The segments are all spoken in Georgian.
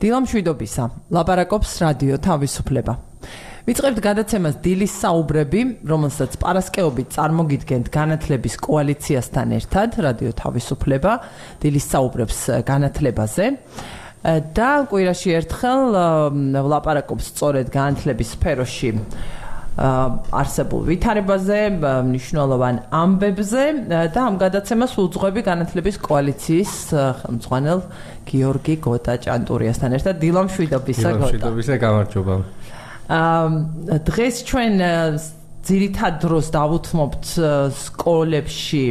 დილამშვიდობისა. ლაპარაკობს რადიო თავისუფლება. ვიწყებთ გადაცემას დილის საუბრები, რომელსაც პარასკეობით წარმოგიდგენთ განათლების კოალიციასთან ერთად, რადიო თავისუფლება, დილის საუბრებს განათლებაზე. და კვირაში ერთხელ ლაპარაკობს სწორედ განათლების სფეროში არსებულ ვითარებაზე, მნიშვნელოვან ამბებზე და ამ გადაცემას უძღვები განათლების კოალიციის ხელმძღვანელ გიორგი გოტაჭანტურიასთან ერთად დილამშვიდობისა გოტა. დილამშვიდობისა გამარჯობა. აა დღეს ჩვენ ძირითად დროს დავუთმობთ სკოლებში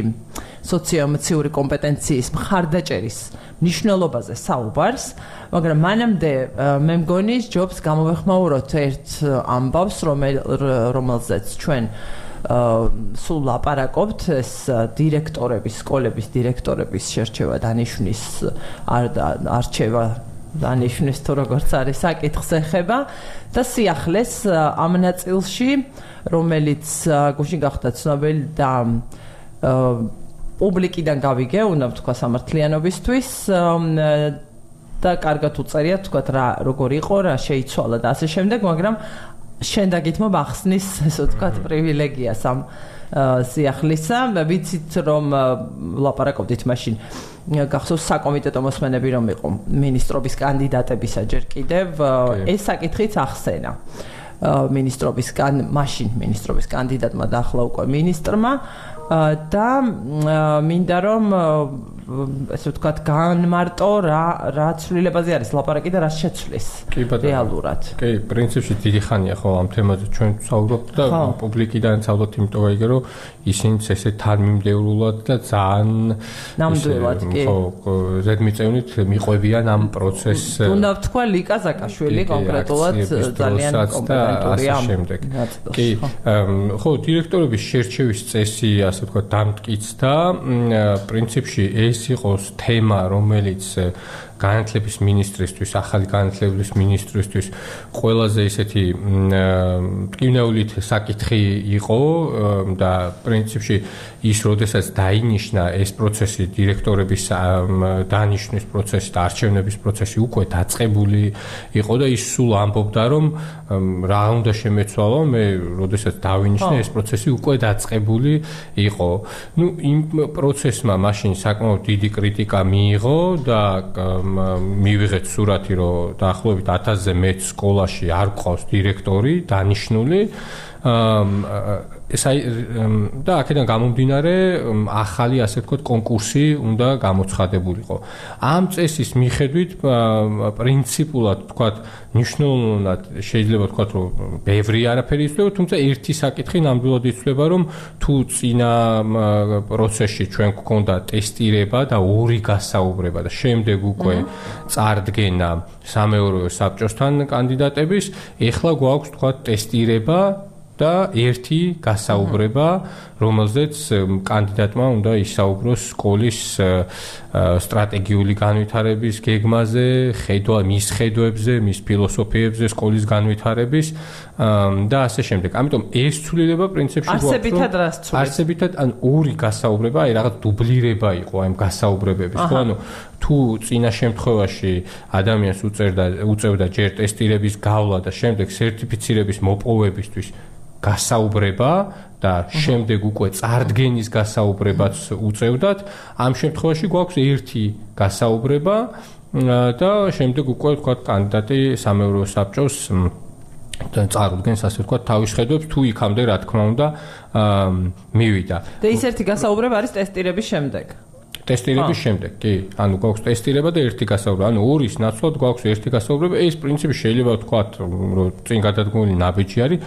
სოციოემოციური კომპეტენციის მხარდაჭერის ნიშნულობაზე საუბარს, მაგრამ მანამდე მე მგონი ჯობს გამოვეხმაუროთ ერთ ამბავს, რომელზეც ჩვენ სულ ლაპარაკობთ. ეს დირექტორების, სკოლების დირექტორების შერჩევა დანიშნის არჩევა დანიშნის თუ როგორც არის საკითხს ეხება. და სიახლეს ამ ნაწილში რომელიც გუშინ გახდა ცნობილი და პუბლიკიდან გავიგე, უნდა ვთქვა სამართლიანობისთვის და კარგად უწერია თქვა რა როგორ იყო, რა შეიცვალა და ასე შემდეგ, მაგრამ შენ დაგითმობ ახსნის, ესე ვთქვა, პრივილეგიას ამ სიახლისა, ვიცით რომ ლაპარაკობდით მაშინ გახსოვს საკომიტეტო მოსმენები რომ იყო ministrobis კანდიდატებისა ჯერ კიდევ ეს საკითხიც ახსენა. ministrobis კან მაშინ ministrobis კანდიდატმა და ახლა უკვე ministrმა და მინდა რომ ესე ვთქვათ განმარტო რა რა ცვლილებაზე არის ლაპარაკი და რა შეცვლის რეალურად. კი, პრინციპში დიდი ხანია ხო ამ თემაზე ჩვენ ვსაუბრობთ და პუბლიკიდან ვსაუბრობთ იმიტომ აიგე რომ ისინიც ესე თანმიმდევრულად და ძალიან ნამდვილად კი ხო ზედმიწევნით მიყვებიან ამ პროცესს. უნდა ვთქვა ლიკა ზაკაშვილი კონკრეტულად ძალიან კომპეტენტურია ამ შემდეგ. კი, ხო დირექტორების შერჩევის წესი ასე ვთქვათ დამტკიცდა პრინციპში ეს ეს იყოს თემა, რომელიც განათლების ministristvis, ახალი განათლების ministristvis ყველაზე ისეთი მტკივნეულით საკითხი იყო და პრინციპში ის როდესაც დაინიშნა ეს პროცესი დირექტორების დანიშნვის პროცესი და არჩევნების პროცესი უკვე დაწყებული იყო და ის სულ ამბობდა რომ რა უნდა შემეცვალო მე როდესაც დავინიშნე ეს პროცესი უკვე დაწყებული იყო. ნუ იმ პროცესმა მაშინ საკმაოდ დიდი კრიტიკა მიიღო და მივიღეთ სურათი, რომ დაახლოებით 1000-ზე მეტ სკოლაში არ ყავს დირექტორი დანიშნული. ეს აი და აქედან გამომდინარე ახალი ასე ვთქვათ კონკურსი უნდა გამოცხადებულიყო. ამ წესის მიხედვით პრინციპულად ვთქვათ ნიშნულოვნად შეიძლება ვთქვათ რომ ბევრი არაფერი იცვლება, თუმცა ერთი საკითხი ნამდვილად იცვლება რომ თუ წინა პროცესში ჩვენ გქონდა ტესტირება და ორი გასაუბრება და შემდეგ უკვე წარდგენა სამეურვეო საბჭოსთან კანდიდატების, ეხლა გვაქვს ვთქვათ ტესტირება და ერთი გასაუბრება, რომელზეც კანდიდატმა უნდა ისაუბროს სკოლის სტრატეგიული განვითარების გეგმაზე, ხედვა მის ხედვებზე, მის ფილოსოფიებზე, სკოლის განვითარების და ასე შემდეგ. ამიტომ ეს ცვლილება პრინციპში გვაქვს. არსებითად რას ცვლის? არსებითად ან ორი გასაუბრება, აი რაღაც დუბლირება იყო აი გასაუბრებების. ხო, ანუ თუ წინა შემთხვევაში ადამიანს უწერდა უწევდა ჯერ ტესტირების გავლა და შემდეგ სერტიფიცირების მოპოვებისთვის გასაუბრება და შემდეგ უკვე წარდგენის გასაუბრებაც უწევდათ. ამ შემთხვევაში გვაქვს ერთი გასაუბრება და შემდეგ უკვე თქვა კანდიდატი სამეურვეო საბჭოს და წარუდგენს ასე თქვა თავის ხედვებს თუ იქამდე რა თქმა უნდა მივიდა. და ის ერთი გასაუბრება არის ტესტირების შემდეგ. ტესტირების შემდეგ, კი, ანუ გვაქვს ტესტირება და ერთი გასაუბრება, ანუ ორის ნაცვლად გვაქვს ერთი გასაუბრება. ეს პრინციპი შეიძლება ვთქვა, რომ წინ გადადგმული ნაბიჯი არის,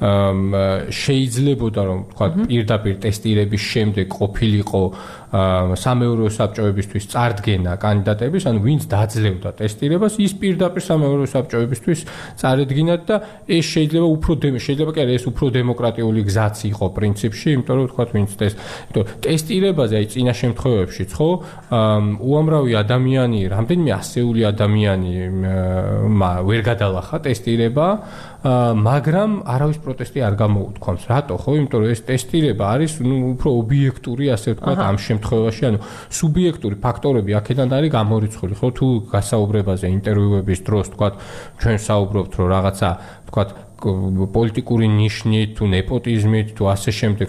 შეიძლებოდა რომ თქვა პირდაპირ ტესტირების შემდეგ ყოფილიყო სამეურვეო საბჭოებისთვის წარდგენა კანდიდატების, ანუ ვინც დაძლევდა ტესტირებას, ის პირდაპირ სამეურვეო საბჭოებისთვის წარედგინათ და ეს შეიძლება უფრო შეიძლება კი არა ეს უფრო დემოკრატიული გზაც იყო პრინციპში, იმიტომ რომ თქვა ვინც ტესტ, იმიტომ ტესტირებაზე აი წინა შემთხვევებში ხო უამრავი ადამიანი, რამდენიმე ასეული ადამიანი ვერ გადალახა ტესტირება მაგრამ არავის პროტესტი არ გამოუთქვამს. რატო? ხო, იმიტომ რომ ეს ტესტირება არის ნუ უფრო ობიექტური, ასე ვთქვათ, ამ შემთხვევაში, ანუ სუბიექტური ფაქტორები აქედან არის გამორიცხული. ხო, თუ გასაუბრებაზე ინტერვიუების დროს, ვთქვათ, ჩვენ საუბრობთ, რომ რაღაცა, ვთქვათ, პოლიტიკური ნიშნით თუ nepotizmit თუ ასე შემდეგ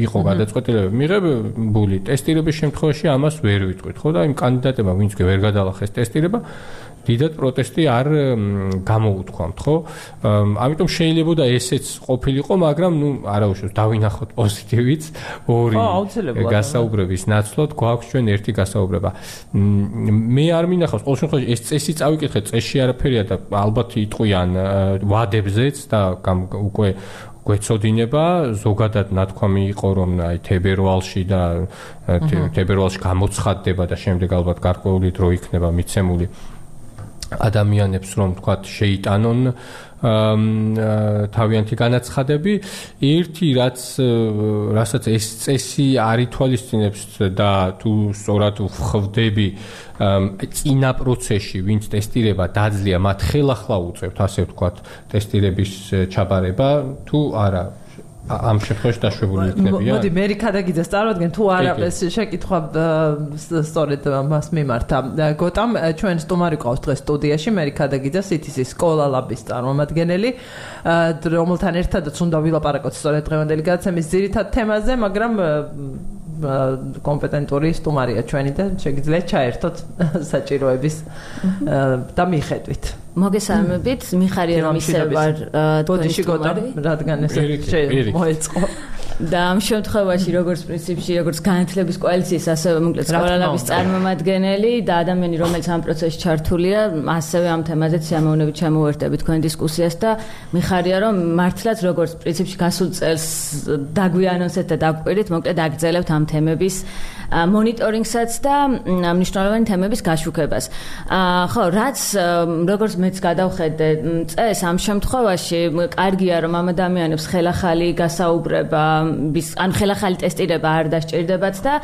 იყო გადაწყვეტილება. მიღებული ტესტირების შემთხვევაში ამას ვერ ვიტყვით ხო? და იმ კანდიდატებმა ვინც ვერ გადალახეს ტესტირება დიდად პროტესტი არ გამოუთქვამთ, ხო? ამიტომ შეიძლება და ესეც ყოფილიყო, მაგრამ ნუ არაუშავს დავინახოთ პოზიტივიც. ორი გასაუბრების ნაცვლად გვაქვს ჩვენ ერთი გასაუბრება. მე არ მინახავს, ყოველ შემთხვევაში ეს წესი წავიკითხეთ, წესში არაფერია და ალბათ იტყვიან ვადებზეც და უკვე გვეცოდინება. ზოგადად ნათქვამი იყო რომ აი თებერვალში და თებერვალში გამოცხადდება და შემდეგ ალბათ გარკვეული დრო იქნება მიცემული ადამიანებს რომ თქვა შეიტანონ თავიანთი განაცხადები. ერთი რაც რასაც ეს წესი არ ითვალისწინებს და თუ სწორად ხვდები წინა პროცესში ვინც ტესტირება დაძლია მათ ხელახლა უწევთ ასე ვთქვათ ტესტირების ჩაბარება თუ არა ამ შემთხვევაში დაშვებული იქნებიან. მოდი მე რიქადაგიძეს წარმოგენ თუ არა ეს შეკითხვა სწორედ მას მიმართა. გოტამ ჩვენ სტუმარი ყავს დღეს სტუდიაში მე რიქადაგიძე CTC სკოლა ლაბის წარმომადგენელი რომელთან ერთადაც უნდა ვილაპარაკოთ სწორედ დღევანდელი გადაცემის ძირითად თემაზე, მაგრამ კომპეტენტური სტუმარია ჩვენი და შეგიძლიათ ჩაერთოთ საჭიროების და მიხედვით. მოგესალმებით, მიხარია რომ ისე ვარ თქვენი სტუმარი, რადგან ეს მოეწყო. და ამ შემთხვევაში როგორც პრინციპში როგორც განათლების კოალიციის ასევე მოკლედ სკოლალების წარმომადგენელი და ადამიანი რომელიც ამ პროცესში ჩართულია ასევე ამ თემაზე სიამოვნებით ჩამოვერთები თქვენ დისკუსიას და მიხარია რომ მართლაც როგორც პრინციპში გასულ წელს დაგვიანონსეთ და დაგვყვირით მოკლედ აგრძელებთ ამ თემების მონიტორინგსაც და მნიშვნელოვანი თემების გაშუქებას. ხო, რაც როგორც მეც გადავხედე წეს ამ შემთხვევაში კარგია რომ ამ ადამიანებს ხელახალი გასაუბრება ან ხელახალი ტესტირება არ დასჭირდებათ და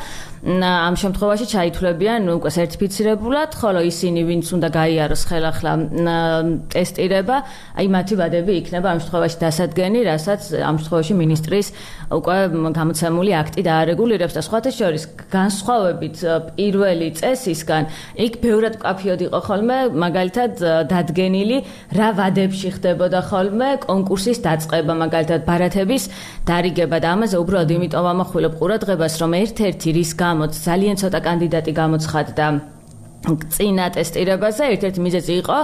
ამ შემთხვევაში ჩაითვლებიან უკვე სერტიფიცირებულად, ხოლო ისინი ვინც უნდა გაიაროს ხელახლა ტესტირება, აი მათი ვადები იქნება ამ შემთხვევაში დასადგენი, რასაც ამ შემთხვევაში ministris უკვე გამოცემული აქტი დაარეგულირებს. და სხვათა შორის განსხვავებით პირველი წესისგან, იქ ბევრად კაფიოდ იყო ხოლმე, მაგალითად დადგენილი რა ვადებში ხდებოდა ხოლმე კონკურსის დაწყება, მაგალითად ბარათების დარიგება და ამაზე უბრალოდ იმიტომ ამახვილებ ყურადღებას, რომ ერთ-ერთი რის გამოც ძალიან ცოტა კანდიდატი გამოცხადდა წინა ტესტირებაზე ერთ-ერთი მიზეზი იყო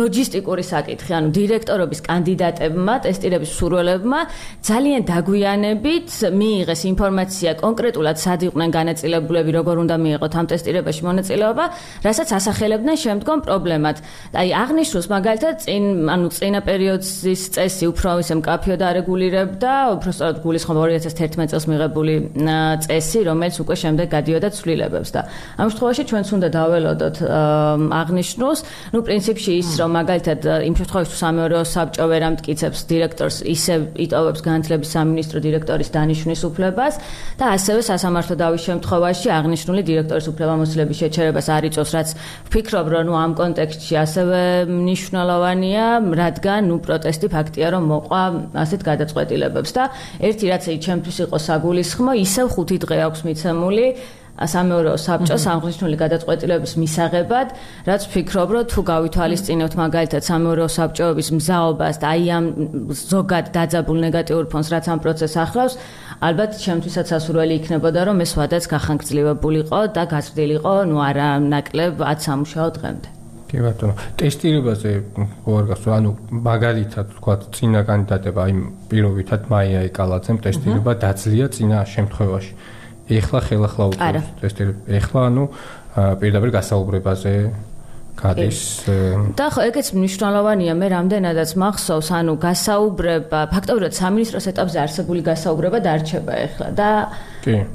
ლოჯისტიკური საკითხი, ანუ დირექტორობის კანდიდატებმა, ტესტირების მსურველებმა ძალიან დაგვიანებით მიიღეს ინფორმაცია კონკრეტულად სად იყვნენ განაწილებულები, როგორ უნდა მიიღოთ ამ ტესტირებაში მონაწილეობა, რასაც ასახელებდნენ შემდგომ პრობლემად. აი აღნიშნოს მაგალითად წინ, ანუ წინა პერიოდის წესი უფრო ისე მკაფიო დარეგულირებდა, უფრო სწორად გულისხმობ 2011 წელს მიღებული წესი, რომელიც უკვე შემდეგ გადიოდა ცვლილებებს და ამ შემთხვევაში ჩვენც უნდა დაველოდოთ აღნიშნოს, ну, პრინციპში ის რომ მაგალითად იმ შემთხვევაში თუ სამეურვეო საბჭო ვერ ამტკიცებს დირექტორს ისე იტოვებს განათლების სამინისტრო დირექტორის დანიშვნის უფლებას და ასევე სასამართლო დავის შემთხვევაში აღნიშნული დირექტორის უფლებამოსილების შეჩერებას არ იწევს რაც ვფიქრობ რომ ნუ ამ კონტექსტში ასევე მნიშვნელოვანია რადგან ნუ პროტესტი ფაქტია რომ მოყვა ასეთ გადაწყვეტილებებს და ერთი რაც ეი ჩემთვის იყო საგულისხმო ისევ ხუთი დღე აქვს მიცემული სამეურვეო საბჭოს აღნიშნული გადაწყვეტილების მისაღებად, რაც ვფიქრობ, რომ თუ გავითვალისწინებთ მაგალითად სამეურვეო საბჭოების მზაობას და აი ამ ზოგად დაძაბულ ნეგატიურ ფონს, რაც ამ პროცესს ახლავს, ალბათ ჩემთვისაც ასურველი იქნებოდა, რომ ეს ვადაც გახანგრძლივებულიყო და გაზრდილიყო, ну არა ნაკლებ 10 სამუშაო დღემდე. კი ბატონო, ტესტირებაზე ყოველ გასულ, ანუ მაგალითად თქვა წინა კანდიდატება, აი პირობითად მაია ეკალაძემ ტესტირება დაძლია წინა შემთხვევაში. ეხლა ხელახლა უწევს. ტესტები ეხლა ანუ პირდაპირ გასაუბრებაზე გადის და ხო ეგეც მნიშვნელოვანია მე რამდენადაც მახსოვს ანუ გასაუბრება ფაქტობრივად სამინისტროს ეტაპზე არსებული გასაუბრება დარჩება ეხლა. და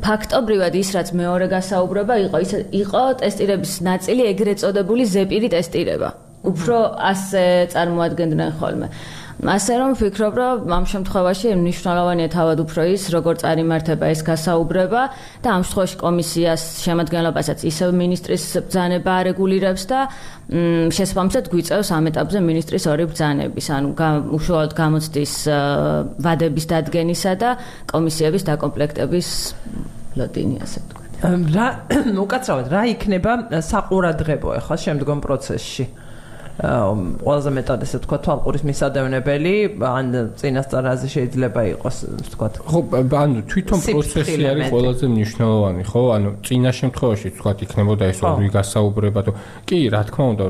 ფაქტობრივად ის რაც მეორე გასაუბრება იყო ის იყო ტესტირების ნაწილი ეგრეთ წოდებული ზეპირი ტესტირება. უფრო ასე წარმოადგენდნენ ხოლმე ასე რომ ვფიქრობ, რომ ამ შემთხვევაში მნიშვნელოვანია თავად უფრო ის, როგორ წარიმართება ეს გასაუბრება და ამ შემთხვევაში კომისიას შემადგენლობასაც ისევ ministris ბრძანება არეგულირებს და შესაბამისად გვიწევს ამ ეტაპზე ministris ორი ბრძანების, ანუ უშუალოდ გამოცდის ვადების დადგენისა და კომისიების დაკომპლექტების ლოტინი ასე ვთქვათ. რა უკაცრავად რა იქნება საყურადღებო ახლა შემდგომ პროცესში? ყველაზე მეტად ესე თქვა თვალყურის მისადევნებელი ან წინასწარაზე შეიძლება იყოს თქვა. ხო ანუ თვითონ პროცესი არის ყველაზე მნიშვნელოვანი ხო? ანუ წინა შემთხვევაში თქვა იქნებოდა ეს ორი გასაუბრება თუ კი რა თქმა უნდა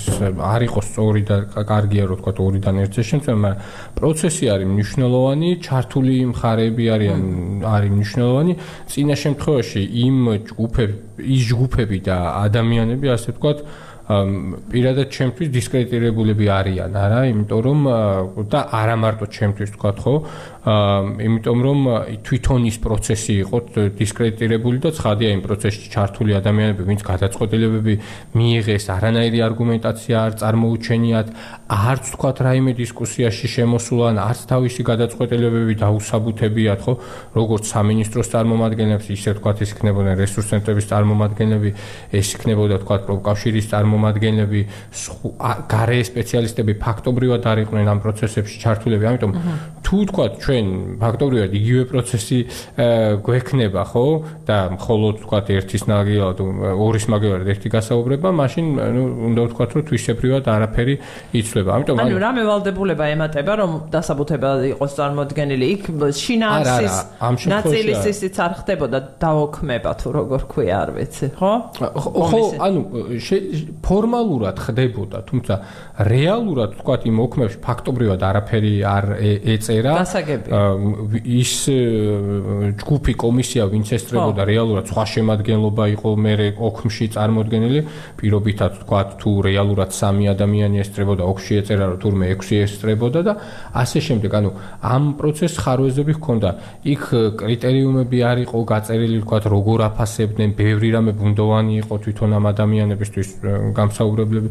ეს არ იყოს სწორი და კარგია რომ თქვა ორიდან ერთზე შემწე მაგრამ პროცესი არის მნიშვნელოვანი ჩართული მხარეები არიან არის მნიშვნელოვანი. წინა შემთხვევაში იმ ჯგუფები ის ჯგუფები და ადამიანები ასე თქვა პირადად ჩემთვის დისკრედიტირებულები არიან, არა, იმიტომ რომ და არა მარტო ჩემთვის თქვა ხო, იმიტომ რომ თვითონ ის პროცესი იყო დისკრედიტირებული და ცხადია იმ პროცესში ჩართული ადამიანები, ვინც გადაწყვეტილებები მიიღეს, არანაირი არგუმენტაცია არ წარმოუჩენიათ, არც თქვა რაიმე დისკუსიაში შემოსულან, არც თავისი გადაწყვეტილებები დაუსაბუთებიათ, ხო, როგორც სამინისტროს წარმომადგენლებს, ისე თქვა ის იქნებოდა რესურს ცენტრების წარმომადგენლები, ეს იქნებოდა თქვა პროფკავშირის წარმომადგენლები, გარე სპეციალისტები ფაქტობრივად არ იყვნენ ამ პროცესებში ჩართულები, ამიტომ თუ თქვა ჩვენ ფაქტობრივად იგივე პროცესი გვექნება, ხო? და მხოლოდ ვთქვათ ერთის ნაგილად, ორის მაგალითად ერთი გასაუბრება, მაშინ ნუ უნდა ვთქვათ, რომ თვისებრივად არაფერი იცვლება. ამიტომ ანუ რა მევალდებულება ემატება, რომ დასაბუთება იყოს წარმოქმნილი იქ შინაარსის ნაწილის ისიც არ ხდებოდა დაოქმება თუ როგორ ქვია, არ ვიცი, ხო? ხო, ანუ ფორმალურად ხდებოდა, თუმცა რეალურად ვთქვათ იმ ოქმებში ფაქტობრივად არაფერი არ ეწერა. გასაგები ის ჯგუფი კომისია ვინც ესწრებოდა რეალურად სხვა შემადგენლობა იყო მე ოქმში წარმოქმნილი პირობითად თქვა თუ რეალურად სამი ადამიანი ესწრებოდა ოქში ეწერა რომ თურმე ექვსი ესწრებოდა და ასე შემდეგ. ანუ ამ პროცესს ხარვეზები ჰქონდა. იქ კრიტერიუმები არ იყო გაწერილი თქვა როგორ აფასებდნენ ბევრი რამე ბუნდოვანი იყო თვითონ ამ ადამიანებისთვის გამსაუბრებლები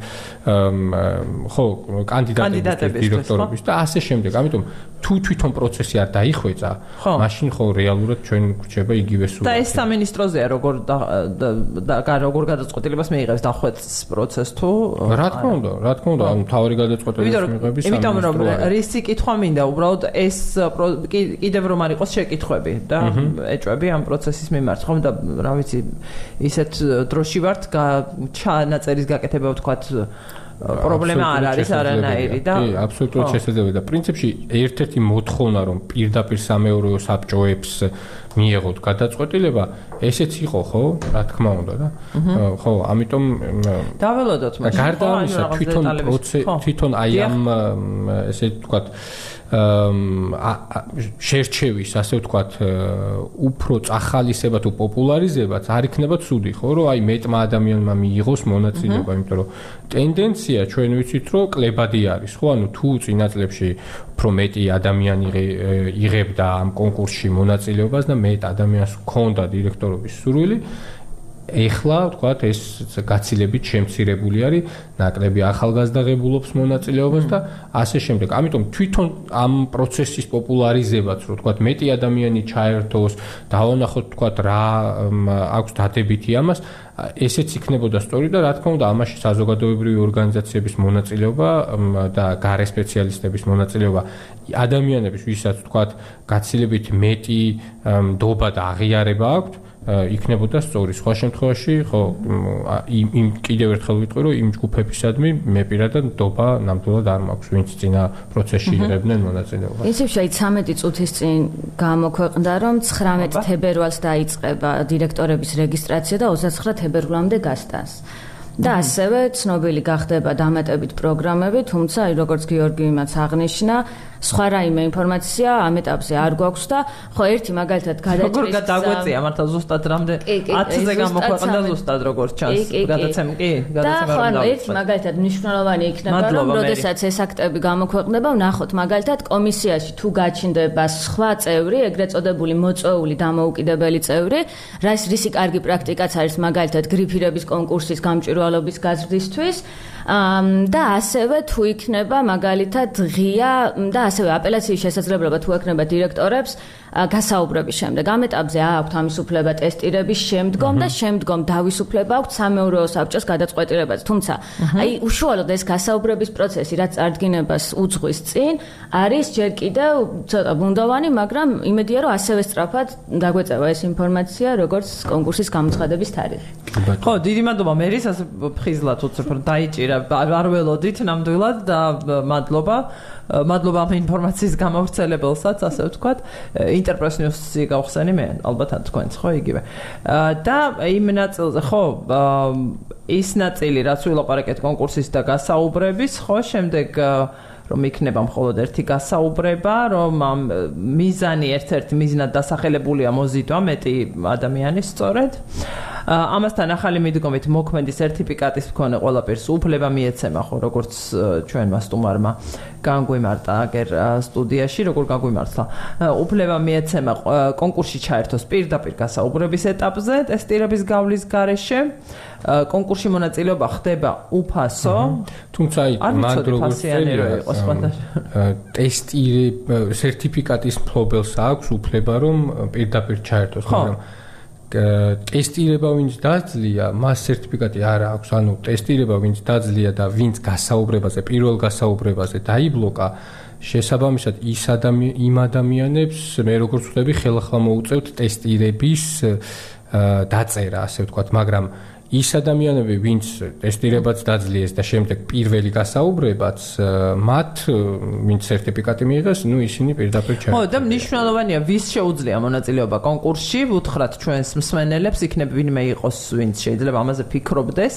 ხო კანდიდატების დირექტორების და ასე შემდეგ. ამიტომ თუ თვითონ პროცესი არ დაიხვეწა, მაშინ ხო რეალურად ჩვენ გვჭება იგივე სულ. და ეს სამინისტროზეა როგორ და როგორ გადაწყვეტილებას მიიღებს დახვეწის პროცესს თუ? რა თქმა უნდა, რა თქმა უნდა, ანუ თავი გადაწყვეტილებას მიიღებს სამინისტრო. იმიტომ რომ რისი კითხვა მინდა, უბრალოდ ეს კიდევ რომ არ იყოს შეკითხვები და ეჭვები ამ პროცესის მიმართ, ხომ და რა ვიცი, ისეთ დროში ვართ ჩანაწერის გაკეთება ვთქვათ პრობლემა არ არის არანაირი და კი, აბსოლუტურად შესაძლებელია და პრინციპში ერთ-ერთი მოთხოვნა რომ პირდაპირ სამეურვეო საბჭოებს მიიღოთ გადაწყვეტილება, ესეც იყო, ხო? რა თქმა უნდა და ხო, ამიტომ დაველოდოთ მაგრამ გარდა ამისა თვითონ თვითონ აი ამ ესე ვთქვათ შერჩევის, ასე ვთქვათ, უფრო წახალისება თუ პოპულარიზება არ იქნება ცუდი, ხო, რომ აი მეტმა ადამიანმა მიიღოს მონაწილეობა, იმიტომ რომ ტენდენცია ჩვენ ვიცით, რომ კლებადი არის, ხო, ანუ თუ წინა წლებში უფრო მეტი ადამიანი იღებდა ამ კონკურსში მონაწილეობას და მეტ ადამიანს ჰქონდა დირექტორობის სურვილი, ეხლა ვთქვათ ეს გაცილებით შემცირებული არის ნაკლები ახალგაზრდაღებულობს მონაწილეობას და ასე შემდეგ. ამიტომ თვითონ ამ პროცესის პოპულარიზებაც რო ვთქვათ მეტი ადამიანი ჩაერთოს, დავანახოთ ვთქვათ რა აქვს დადებითი ამას, ესეც იქნებოდა სწორი და რა თქმა უნდა ამაში საზოგადოებრივი ორგანიზაციების მონაწილეობა და გარე სპეციალისტების მონაწილეობა ადამიანების ვისაც ვთქვათ გაცილებით მეტი ნდობა და აღიარება აქვს იქნებოდა სწორი. სხვა შემთხვევაში, ხო, იმ იმ კიდევ ერთხელ ვიტყვი, რომ იმ ჯგუფებისადმი მე პირადად ნდობა ნამდვილად არ მაქვს, ვინც წინა პროცესში იღებდნენ მონაწილეობას. ისე შეიძლება 13 წუთის წინ გამოქვეყნდა, რომ 19 თებერვალს დაიწყება დირექტორების რეგისტრაცია და 29 თებერვლამდე გასტანს. და ასევე ცნობილი გახდება დამატებით პროგრამები, თუმცა აი როგორც გიორგი იმაც აღნიშნა, სხვა რაიმე ინფორმაცია ამ ეტაპზე არ გვაქვს და ხო ერთი მაგალითად გადაჭრის როგორ დაგვეწია? მართლა ზუსტად რამდე 10-ზე გამოქვეყნდა ზუსტად როგორც ჩანს. გადაცემ კი. გადაცემა რა და ხო ერთი მაგალითად მნიშვნელოვანი იქნება რომ როდესაც ეს აქტები გამოქვეყნდება ვნახოთ მაგალითად კომისიაში თუ გაჩნდება სხვა წევრი ეგრეთ წოდებული მოწვეული დამოუკიდებელი წევრი რაც რისი კარგი პრაქტიკაც არის მაგალითად გრიფირების კონკურსის გამჭვირვალობის გაზრდისთვის და ასევე თუ იქნება მაგალითად ღია და ასევე აპელაციის შესაძლებლობა თუ ექნება დირექტორებს გასაუბრების შემდეგ ამ ეტაპზე აქვთ ამისუფლება ტესტირების შემდგომ და შემდგომ დავისუფლება აქვთ სამეურვეო საბჭოს გადაწყვეტილებაზე. თუმცა აი უშუალოდ ეს გასაუბრების პროცესი რაც წარდგინებას უძღვის წინ არის ჯერ კიდევ ცოტა ბუნდოვანი, მაგრამ იმედია რომ ასევე სწრაფად დაგვეწევა ეს ინფორმაცია როგორც კონკურსის გამოცხადების თარიღი. ხო, დიდი მადლობა მერის ასე ფხიზლად უცებ რომ დაიჭირა არ ველოდით ნამდვილად და მადლობა. მადლობა ამ ინფორმაციის გამავრცელებელსაც, ასე ვთქვათ, ინტერპრეს ნიუსი გავხსენი მე, ალბათ ან თქვენც ხო იგივე. და იმ ნაწილზე ხო ის ნაწილი, რაც ვილაპარაკეთ კონკურსის და გასაუბრების, ხო, შემდეგ რომ იქნება მხოლოდ ერთი გასაუბრება, რომ ამ მიზანი ერთ-ერთი მიზნად დასახელებულია მოზიდვა მეტი ადამიანის სწორედ. ამასთან ახალი მიდგომით მოქმედი სერტიფიკატის მქონე ყველაფერს უფლება მიეცემა ხო როგორც ჩვენმა სტუმარმა განგვიმარტა აგერ სტუდიაში როგორ განგვიმართლა უფლება მიეცემა კონკურსში ჩაერთოს პირდაპირ გასაუბრების ეტაპზე ტესტირების გავლის გარეშე კონკურსში მონაწილეობა ხდება უფასო. თუმცა მან როგორ ტესტირე სერტიფიკატის მფლობელს აქვს უფლება რომ პირდაპირ ჩაერთოს მაგრამ ტესტირება ვინც დაძლია, მას სერტიფიკატი არ აქვს, ანუ ტესტირება ვინც დაძლია და ვინც გასაუბრებაზე, პირველ გასაუბრებაზე დაიბლოკა, შესაბამისად ის ადამიან იმ ადამიანებს მე როგორც ვთქვი, ხელახლა მოუწევთ ტესტირების დაწერა, ასე ვთქვათ, მაგრამ ის ადამიანები, ვინც ტესტირებაც დაძლიეს და შემდეგ პირველი გასაუბრებაც, მათ ვინც სერტიფიკატი მიიღეს, ну ისინი პირდაპირ ჩაერთო. ხო, და მნიშვნელოვანია, ვის შეუძლია მონაწილეობა კონკურსში, ვუთხრათ ჩვენს მსმენელებს, იქნებ ვინმე იყოს, ვინც შეიძლება ამაზე ფიქრობდეს.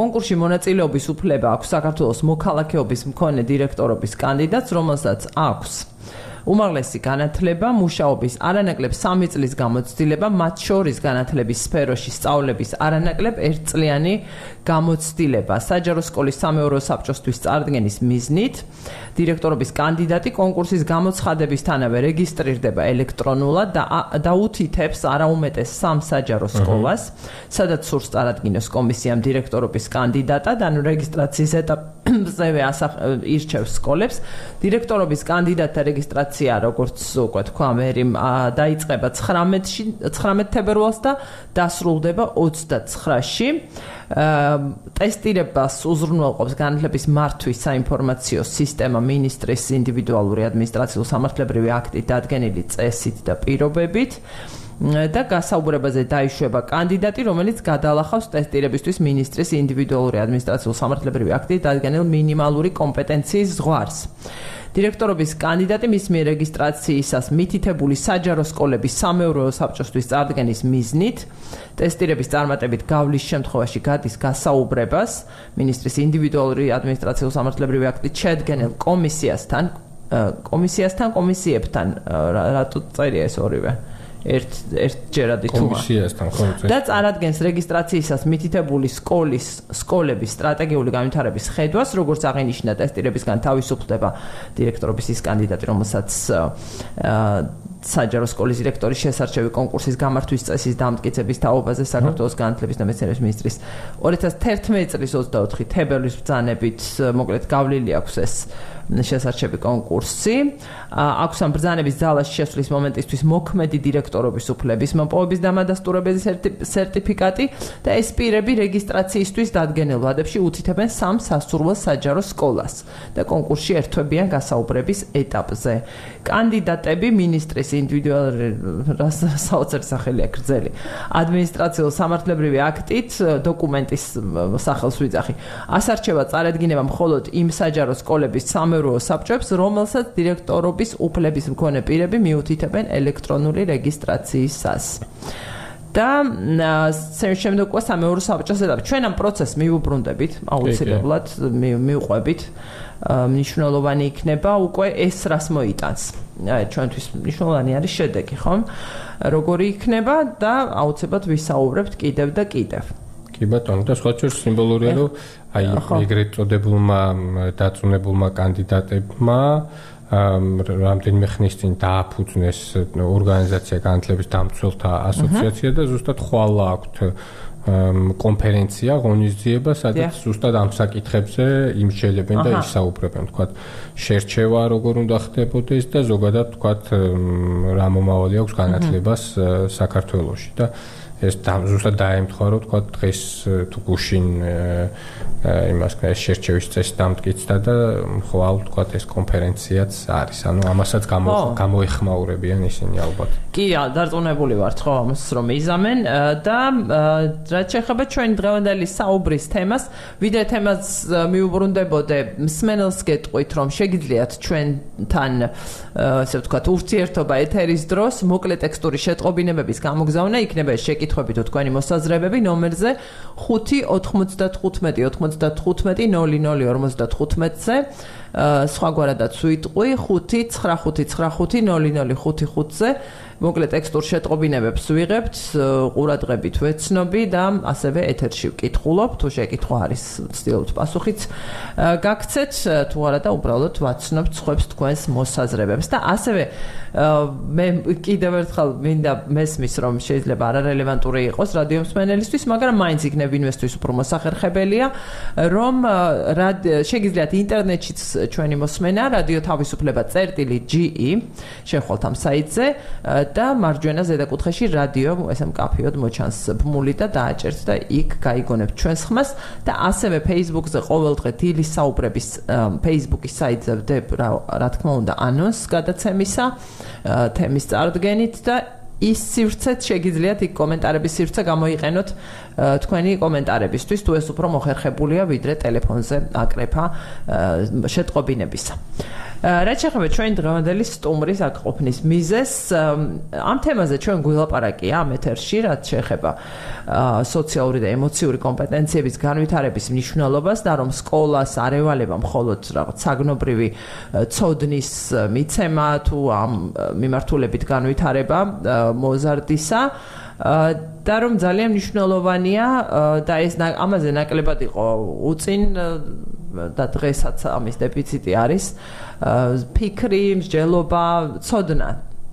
კონკურსში მონაწილეობის უფლება აქვს საქართველოს მოქალაქეობის მქონე დირექტორობის კანდიდატს, რომელსაც აქვს უმაღლესი განათლება, მუშაობის არანაკლებ 3 წლის გამოცდილება, მათ შორის განათლების სფეროში სწავლების არანაკლებ 1 წლიანი გამოცდილება. საჯარო სკოლის სამეურვეო საბჭოსთვის წარდგენის მიზნით დირექტორობის კანდიდატი კონკურსის გამოცხადებისთანავე რეგისტრირდება ელექტრონულად და დაუთითებს არაუმეტეს სამ საჯარო სკოლას, სადაც სურს წარადგინოს კომისიამ დირექტორობის კანდიდატად, ანუ რეგისტრაციის ეტაპზევე ირჩევს სკოლებს. დირექტორობის კანდიდატთა რეგისტრაცია, როგორც უკვე თქვა, მერი დაიწყება 19-ში, 19 თებერვალს და დასრულდება 29-ში. ტესტირებას უზრუნველყოფს განათლების მართვის საინფორმაციო სისტემა მინისტრის ინდივიდუალური ადმინისტრაციულ სამართლებრივი აქტით დადგენილი წესით და პირობებით და გასაუბრებაზე დაიშვება კანდიდატი, რომელიც გადალახავს ტესტირებისთვის მინისტრის ინდივიდუალური ადმინისტრაციულ სამართლებრივი აქტით დადგენილ მინიმალური კომპეტენციის ზღვარს. დირექტორობის კანდიდატი მის მიერ რეგისტრაციისას მითითებული საჯარო სკოლების სამეურვეო საბჭოსთვის წარდგენის მიზნით ტესტირების წარმატებით გავლის შემთხვევაში გადის გასაუბრებას მინისტრის ინდივიდუალური ადმინისტრაციულ სამართლებრივი აქტით შედგენილ კომისიასთან კომისიასთან კომისიებთან რატო წერია ეს ორივე ერთ ერთჯერადი თუმა კომისიასთან ხო და წარადგენს რეგისტრაციისას მითითებული სკოლის სკოლების სტრატეგიული განვითარების ხედვას როგორც აღინიშნა ტესტირებისგან თავისუფლდება დირექტორობის ის კანდიდატი რომელსაც საჯარო სკოლის დირექტორის შესარჩევი კონკურსის გამართვის წესის დამტკიცების თაობაზე საქართველოს განათლების და მეცნიერების მინისტრის 2011 წლის 24 თებერვლის ბრძანებით მოკლედ გავლილი აქვს ეს შესარჩევი კონკურსი. აქვს ამ ბრძანების ძალაში შესვლის მომენტისთვის მოქმედი დირექტორობის უფლების მოპოვების დამადასტურებელი სერტიფიკატი და ეს პირები რეგისტრაციისთვის დადგენილ ვადებში უთითებენ სამ სასურველ საჯარო სკოლას და კონკურსში ერთვებიან გასაუბრების ეტაპზე. კანდიდატები მინისტრის ინდივიდუალური საოცარი სახელი აკრძელი ადმინისტრაციულ სამართლებრივი აქტით დოკუმენტის სახელს ვიძახი. ასარჩევა წარედგინება მხოლოდ იმ საჯარო სკოლების სამე სამეურვეო საბჭოებს, რომელსაც დირექტორობის უფლების მქონე პირები მიუთითებენ ელექტრონული რეგისტრაციისას. და შემდეგ უკვე სამეურვეო საბჭოს ეტაპი. ჩვენ ამ პროცესს მიუბრუნდებით, აუცილებლად მიუყვებით. მნიშვნელოვანი იქნება უკვე ეს რას მოიტანს. ჩვენთვის მნიშვნელოვანი არის შედეგი, ხომ? როგორი იქნება და აუცილებლად ვისაუბრებთ კიდევ და კიდევ. კი ბატონო, და სხვა ჩვენ სიმბოლურია რომ აი ეგრეთ წოდებულმა დაწუნებულმა კანდიდატებმა რამდენიმე ხნის წინ დააფუძნეს ორგანიზაცია განათლების დამცველთა ასოციაცია და ზუსტად ხვალა აქვთ კონფერენცია, ღონისძიება, სადაც ზუსტად ამ საკითხებზე იმსჯელებენ და ისაუბრებენ, თქვა შერჩევა როგორ უნდა ხდებოდეს და ზოგადად თქვა რა მომავალი აქვს განათლებას საქართველოში. და ეს ზუსტად დაემთხვა რომ თქვა დღეს თუ გუშინ იმას ეს შერჩევის წესი დამტკიცდა და ხვალ თქვა ეს კონფერენციაც არის. ანუ ამასაც გამოეხმაურებიან ისინი ალბათ. კი, დარწმუნებული ვართ ხო ამას რომ იზამენ და რაც შეეხება ჩვენ დღევანდელი საუბრის თემას, ვიდრე თემას მიუბრუნდებოდე, მსმენელს გეტყვით რომ შეგიძლიათ ჩვენთან ასე ვთქვათ ურთიერთობა ეთერის დროს მოკლე ტექსტური შეტყობინებების გამოგზავნა იქნება შეკითხვები თუ თქვენი მოსაზრებები ნომერზე 595 95-00-55-ზე სხვაგვარადაც ვიტყვი 5-95-95-00-55-ზე მოკლე ტექსტურ შეტყობინებებს ვიღებთ, ყურადღებით ვეცნობი და ასევე ეთერში ვკითხულობ, თუ შეკითხვა არის, ვცდილობთ პასუხიც გაგცეთ, თუ არა და უბრალოდ ვაცნობთ სხვებს თქვენს მოსაზრებებს. და ასევე მე კიდევ ერთხელ მინდა მესმის რომ შეიძლება არარელევანტური იყოს რადიო მსმენელისთვის, მაგრამ მაინც იქნებ ინვესტვის უფრო მოსახერხებელია, რომ შეგიძლიათ ინტერნეტშიც ჩვენი მოსმენა რადიო თავისუფლება წერტილი GE შეხვალთ ამ საიტზე და მარჯვენა ზედაკუთხეში რადიო ესე მკაფიოდ მოჩანს ბმული და დააჭერთ და იქ გაიგონებთ ჩვენს ხმას და ასევე Facebook-ზე ყოველდღე დილის საუბრების Facebook-ის საიტზე ვდებ რა თქმა უნდა ანონს გადაცემისა თემის წარდგენით და ის სივრცეც შეგიძლიათ იქ კომენტარების სივრცე გამოიყენოთ თქვენი კომენტარებისთვის თუ ეს უფრო მოხერხებულია ვიდრე ტელეფონზე აკრეფა შეტყობინებისა. რაც შეეხება ჩვენ დღევანდელი სტუმრის აკყოფნის მიზეს ამ თემაზე ჩვენ გულაპარაკია ამ ეთერში რაც შეეხება სოციალური და ემოციური კომპეტენციების განვითარების მნიშვნელობას და რომ სკოლას არ ევალება მხოლოდ რაღაც საგნობრივი ცოდნის მიცემა თუ ამ მიმართულებით განვითარება მოზარდისა და რომ ძალიან მნიშვნელოვანია და ეს ამაზე ნაკლებად იყო უწინ და დღესაც ამის დეფიციტი არის ფიქრი, მსჯელობა, ცოდნა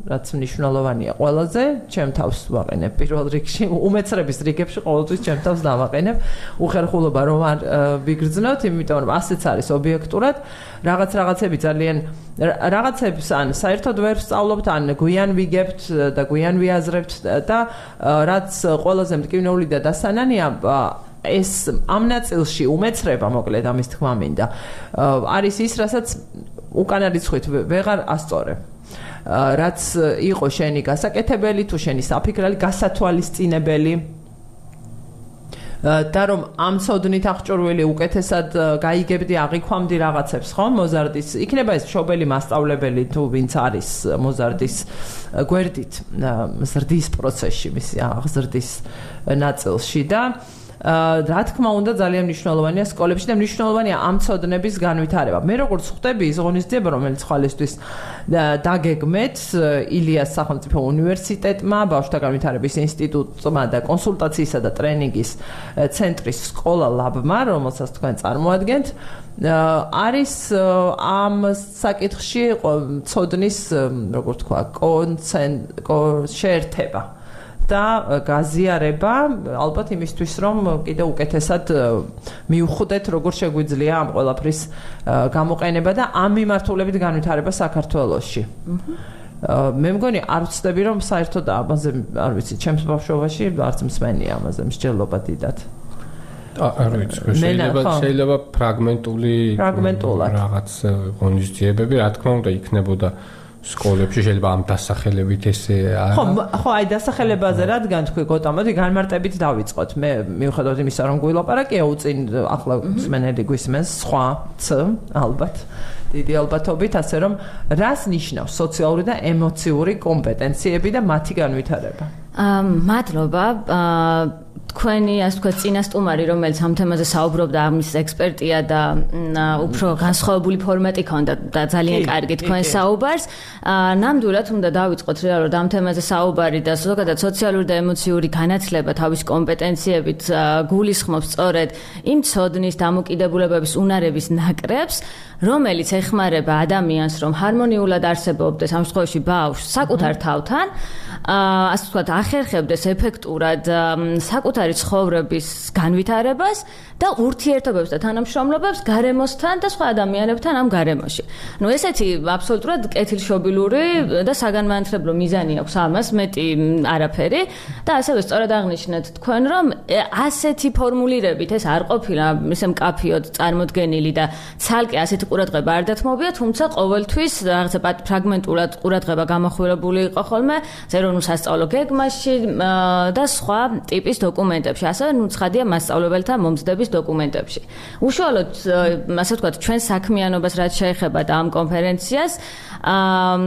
რაც მნიშვნელოვანია ყველაზე, ჩემ თავს ვაყენებ პირველ რიგში, უმეცრების რიგებში ყოველთვის ჩემ თავს დავაყენებ. უხერხულობა რომ არ ვიგრძნოთ, იმიტომ რომ ასეც არის ობიექტურად, რაღაც რაღაცები ძალიან რაღაცებს ან საერთოდ ვერ სწავლობთ, ან გვიან ვიგებთ და გვიან ვიაზრებთ და რაც ყველაზე მტკივნეული და დასანანია ეს ამ ნაწილში უმეცრება მოკლედ ამის თქმა მინდა. არის ის რასაც უკანა რიცხვით ვეღარ ასწორებ რაც იყო შენი გასაკეთებელი თუ შენი საფიქრალი გასათვალისწინებელი. და რომ ამ ცოდნით აღჭურვილი უკეთესად გაიგებდი აღიქვამდი რაღაცებს ხო მოზარდის? იქნება ეს შობელი მასწავლებელი თუ ვინც არის მოზარდის გვერდით ზრდის პროცესში მისი აღზრდის ნაწილში და რა თქმა უნდა ძალიან მნიშვნელოვანია სკოლებში და მნიშვნელოვანია ამ ცოდნების განვითარება. მე როგორც ხვდები ის ღონისძიება რომელიც ხალისთვის დაგეგმეთ ილიას სახელმწიფო უნივერსიტეტმა, ბავშვთა განვითარების ინსტიტუტმა და კონსულტაციისა და ტრენინგის ცენტრის სკოლა ლაბმა, რომელსაც თქვენ წარმოადგენთ, არის ამ საკითხში ცოდნის, როგორ თქვა, კონცენტრა შეერთება. და გაზიარება. ალბათ იმისთვის რომ კიდე უკეთესად მიუხვდეთ როგორ შეგვიძლია ამ ყველაფრის გამოყენება და ამ მიმართულებით განვითარება საქართველოში. მე მგონი არ ვცდები რომ საერთოდ ამაზე არ ვიცი ჩემს ბავშვობაში არც მსმენია ამაზე მსჯელობა დიდად. არ ვიცი შეიძლება შეიძლება ფრაგმენტული რაღაც ღონისძიებები რა თქმა უნდა იქნებოდა სკოლებში შეიძლება ამ დასახელებით ესე ხო ხო აი დასახელებაზე რადგან თქვი გოტა მოდი განმარტებით დავიწყოთ. მე მიუხედავად იმისა რომ გვილაპარაკია უწინ ახლა მსმენელი გვისმენს სხვა ც ალბათ დიდი ალბათობით ასე რომ რას ნიშნავს სოციალური და ემოციური კომპეტენციები და მათი განვითარება? აა მადლობა აა თქვენი ასე ვთქვათ წინასტუმარი რომელიც ამ თემაზე საუბრობდა ამის ექსპერტია და უფრო განსხვავებული ფორმატი ქონდა და ძალიან კარგი თქვენ საუბარს. ნამდვილად უნდა დავიწყოთ რეალურად ამ თემაზე საუბარი და ზოგადად სოციალური და ემოციური განათლება თავის კომპეტენციებით გულისხმობს სწორედ იმ ცოდნის დამოკიდებულებების უნარების ნაკრებს რომელიც ეხმარება ადამიანს რომ ჰარმონიულად არსებობდეს ამ შემთხვევაში ბავშვს საკუთარ თავთან ასე ვთქვათ ახერხებდეს ეფექტურად საკუთარ საკუთარი ცხოვრების განვითარებას და ურთიერთობებს და თანამშრომლობებს გარემოსთან და სხვა ადამიანებთან ამ გარემოში. ნუ ესეთი აბსოლუტურად კეთილშობილური და საგანმანათლებლო მიზანი აქვს ამას, მეტი არაფერი და ასევე სწორად აღნიშნეთ თქვენ, რომ ასეთი ფორმულირებით ეს არ ყოფილა ისე მკაფიოდ წარმოდგენილი და ცალკე ასეთი ყურადღება არ დათმობია, თუმცა ყოველთვის რაღაცა ფრაგმენტულად ყურადღება გამოხვილებული იყო ხოლმე ზერონულ სასწავლო გეგმაში და სხვა ტიპის დოკუმენტებში. ასევე ნუ ცხადია მასწავლებელთა მომზდების დოკუმენტებში. უშუალოდ ასე ვთქვათ, ჩვენ საქმიანობას რაც შეეხება და ამ კონფერენციას აა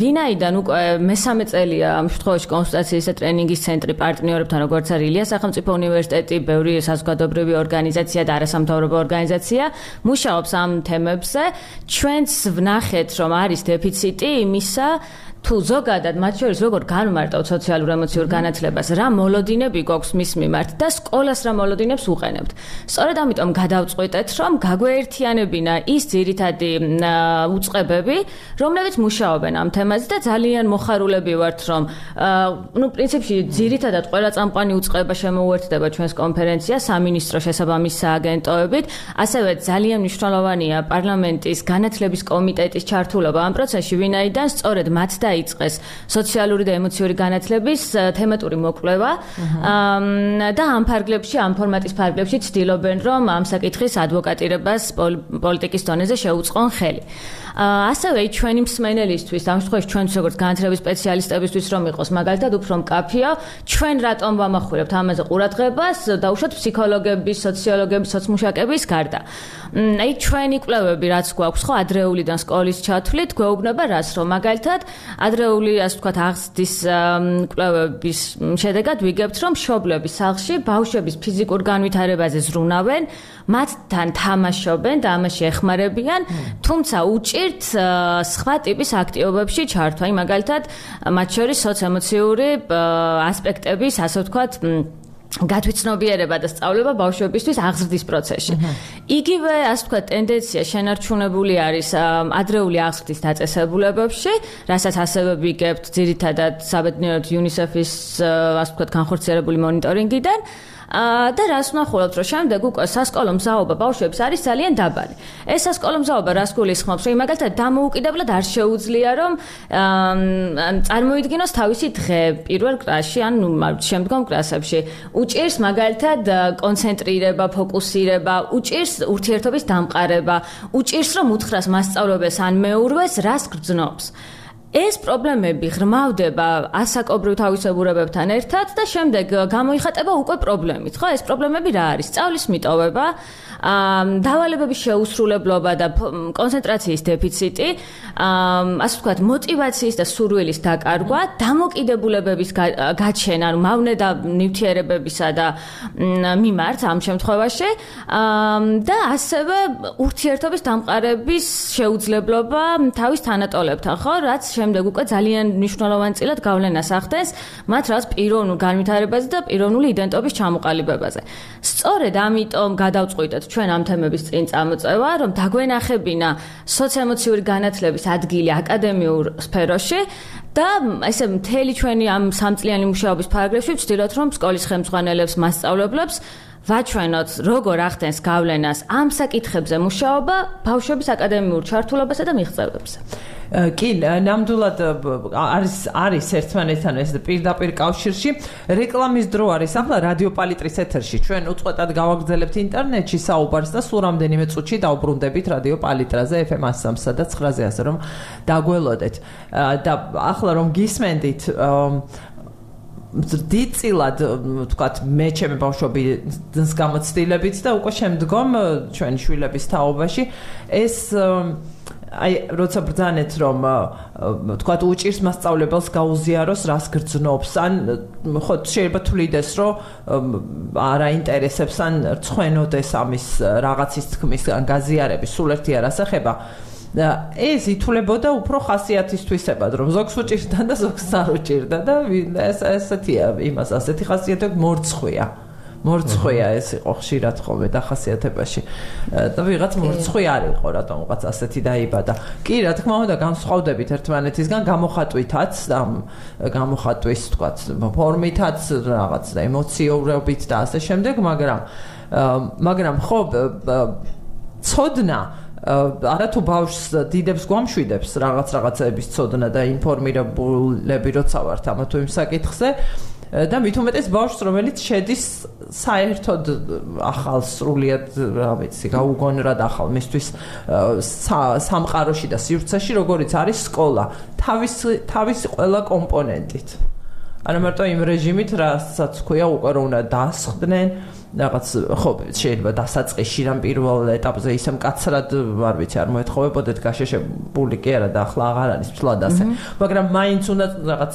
ვინაიდან უკვე მესამე წელია ამ შემთხვევაში კონსულტაციის და ტრენინგის ცენტრი პარტნიორებთან როგორც არის ილია სახელმწიფო უნივერსიტეტი, ბევრი საზოგადოებრივი ორგანიზაცია და არასამთავრობო ორგანიზაცია მუშაობს ამ თემებზე. ჩვენც ვნახეთ, რომ არის დეფიციტი იმისა, თუ ზოგადად მათ შორის როგორ განმარტავთ სოციალურ ემოციურ განათლებას, რა მოლოდინები გვაქვს მის მიმართ და სკოლას რა მოლოდინებს უყენებთ. სწორედ ამიტომ გადავწყვეტეთ, რომ გაგვეერთიანებინა ის ძირითადი უწყებები, რომლებიც მუშაობენ ამ თემაზე და ძალიან მოხარულები ვართ, რომ ნუ პრინციპში ძირითადად ყველა წამყვანი უწყება შემოუერთდება ჩვენს კონფერენციას სამინისტრო შესაბამის სააგენტოებით, ასევე ძალიან მნიშვნელოვანია პარლამენტის განათლების კომიტეტის ჩართულობა ამ პროცესში, ვინაიდან სწორედ მათ და დაიწყეს სოციალური და ემოციური განათლების თემატური მოკვლევა და ამ ფარგლებში, ამ ფორმატის ფარგლებში ცდილობენ, რომ ამ საკითხის ადვოკატირებას პოლიტიკის დონეზე შეუწყონ ხელი. ასევე ჩვენი მსმენელისთვის, ამ შემთხვევაში ჩვენც როგორც განათლების სპეციალისტებისთვის რომ იყოს მაგალითად უფრო მკაფიო, ჩვენ რატომ ვამახვილებთ ამაზე ყურადღებას და უშუალოდ ფსიქოლოგების, სოციოლოგების, სოციმუშაკების გარდა. აი ჩვენი კვლევები რაც გვაქვს ხო ადრეულიდან სკოლის ჩათვლით გვეუბნება რას რომ მაგალითად ადრეული ასე ვთქვათ აღზრდის კვლევების შედეგად ვიგებთ რომ შობლების სახლში ბავშვების ფიზიკურ განვითარებაზე ზრუნავენ მათთან თამაშობენ და ამაში ეხმარებიან თუმცა უჭირთ სხვა ტიპის აქტივობებში ჩართვა მაგალითად მათ შორის სოციოემოციური ასპექტების ასე ვთქვათ გათვიცნობიერება და სწავლება ბავშვებისთვის აღზრდის პროცესში. იგივე, ასე ვთქვათ, ტენდენცია შენარჩუნებული არის ადრეული აღზრდის დაწესებულებებში, რასაც ასევე ვიგებთ ძირითადად საბედნიეროდ UNICEF-ის ასე ვთქვათ განხორციელებული მონიტორინგიდან. და რას ვნახულობთ, რომ შემდეგ უკვე სასკოლო მზაობა ბავშვებს არის ძალიან დაბალი. ეს სასკოლო მზაობა რას გულისხმობს, რომ მაგალითად დამოუკიდებლად არ შეუძლია, რომ ან წარმოიდგინოს თავისი დღე პირველ კლასში, ან შემდგომ კლასებში. უჭირს მაგალითად კონცენტრირება, ფოკუსირება, უჭირს ურთიერთობის დამყარება, უჭირს რომ უთხრას მასწავლებელს ან მეურვეს, რას გრძნობს. ეს პრობლემები ღრმავდება ასაკობრივ თავისებურებებთან ერთად და შემდეგ გამოიხატება უკვე პრობლემით, ხო? ეს პრობლემები რა არის? სწავლის მიტოვება, დავალებების შეუსრულებლობა და კონცენტრაციის დეფიციტი, ასე ვთქვათ, мотиваციის და სურვილის დაკარგვა, დამოკიდებულებების გაჩენა, ანუ მავნედა ნივთიერებებისა და მიმართ ამ შემთხვევაში და ასევე ურთიერთობის დამყარების შეუძლებლობა თავის თანატოლებთან, ხო, რაც შემდეგ უკვე ძალიან მნიშვნელოვან წილად გავლენას ახდენს მათ რას პიროვნულ განვითარებაზე და პიროვნული იდენტობის ჩამოყალიბებაზე. სწორედ ამიტომ გადავწყვიტეთ, ჩვენ ამ თემების წინ წამოწევა, რომ დაგვენახებინა სოციოემოციური განათლების ადგილი აკადემიურ სფეროში და ესე მთელი ჩვენი ამ სამწლიანი მუშაობის პარაგრაფში ვცდილობთ რომ სკოლის ხელმძღვანელებს, მასწავლებლებს ვაჩვენოთ როგორ ახდენს გავლენას ამ საკითხებზე მუშაობა ბავშვების აკადემიურ ჩართულობასა და მიღწევებზე. კი, ნამდვილად არის არის ერთმანეთთან ეს პირდაპირ კავშირში. რეკლამის დრო არის ახლა რადიო პალიტრის ეთერში. ჩვენ უწყვეტად გავაგრძელებთ ინტერნეტში საუბარს და სულ რამდენიმე წუთში დავბრუნდებით რადიო პალიტრაზე FM 103-სა და 9-ზე ასე რომ დაგველოდეთ. და ახლა რომ გისმენდით დიდწილად ვთქვათ მე ჩემი ბავშვები ძს გამოცდილებით და უკვე შემდგომ ჩვენი შვილების თაობაში ეს აი როცა ბრძანეთ რომ თქვა უჭირს მასწავლებელს გაუზიაროს რას გრძნობს ან ხო შეიძლება თulides რომ არ აინტერესებს ან რცხვენოდეს ამის რაღაცის თქმის ან გაზიარების სულ ერთი არასახება ეს ითულებოდა უფრო ხასიათისთვისებად რომ ზოგს უჭირდა და ზოგს არ უჭირდა და ეს ესეთია იმას ასეთი ხასიათები მორცხვია მორცხვია ეს იყო ხშირად ხოლმე დახასიათებაში და ვიღაც მორცხვი არ იყო რატომღაც ასეთი დაიბადა. კი რა თქმა უნდა განსხვავდებით ერთმანეთისგან გამოხატვითაც და გამოხატვის თქვათ ფორმითაც რაღაც და ემოციურობით და ასე შემდეგ მაგრამ მაგრამ ხო ცოდნა არა თუ ბავშვს დიდებს გვამშვიდებს რაღაც რაღაცების ცოდნა და ინფორმირებულები როცა ვართ ამა თუ იმ საკითხზე და მით უმეტეს ბავშვს რომელიც შედის საერთოდ ახალ სრულიად რა ვიცი გაუგონრად ახალ მისთვის სამყაროში და სივრცეში როგორიც არის სკოლა. თავის თავის ყველა კომპონენტით. არა მარტო იმ რეჟიმით რასაც ქვია უკვე რომ უნდა დასხდნენ რაღაც ხო შეიძლება დასაწყისში რამ პირველ ეტაპზე ისე მკაცრად არ ვიცი არ მოეთხოვებოდეთ გაშეშებული კი არა და ახლა აღარ არის ფლად ასე. მაგრამ მაინც უნდა რაღაც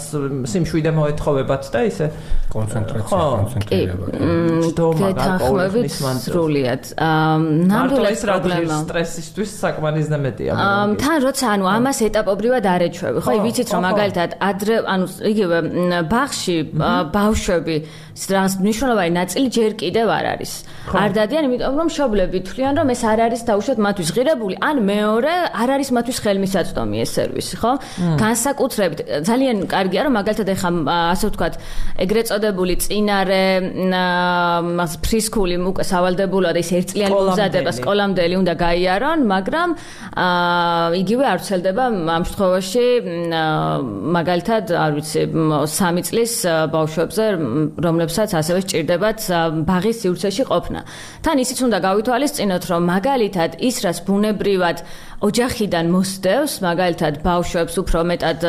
სიმშვიდე მოეთხოვებათ და ისე კონცენტრაცია კონცენტრირება გაკოლების სრულიად. ნამდვილად პრობლემა. სტრესისთვის საკმარისდა მეტია თან როცა ანუ ამას ეტაპობრივად არ ეჩვევი ხო ვიცით რომ მაგალითად ადრე ანუ იგივე ბაღში ბავშვები რაღაც მნიშვნელოვანი ნაწილი ჯერ კიდევ არ არის. არ დადიან, იმიტომ რომ შობლები თვლიან, რომ ეს არ არის დაუშვათ მათთვის ღირებული, ან მეორე არ არის მათთვის ხელმისაწვდომი ეს სერვისი, ხო? განსაკუთრებით ძალიან კარგია, რომ მაგალითად ეხა ასე ვთქვათ, ეგრეთ წოდებული წინარე მას ფრისკული უკვე სავალდებულოა და ის ერთწლიანი მზადება სკოლამდელი უნდა გაიარონ, მაგრამ აა იგივე არ ცელდება ამ შემთხვევაში მაგალითად, არ ვიცი, 3 წლის ბავშვებზე, რომლებსაც ასევე სჭირდებათ ბაღის სივრცეში ყოფნა. თან ისიც უნდა გავითვალისწინოთ, რომ მაგალითად ის რას ბუნებრივად ოჯახიდან მოსდევს, მაგალითად ბავშვებს უფრო მეტად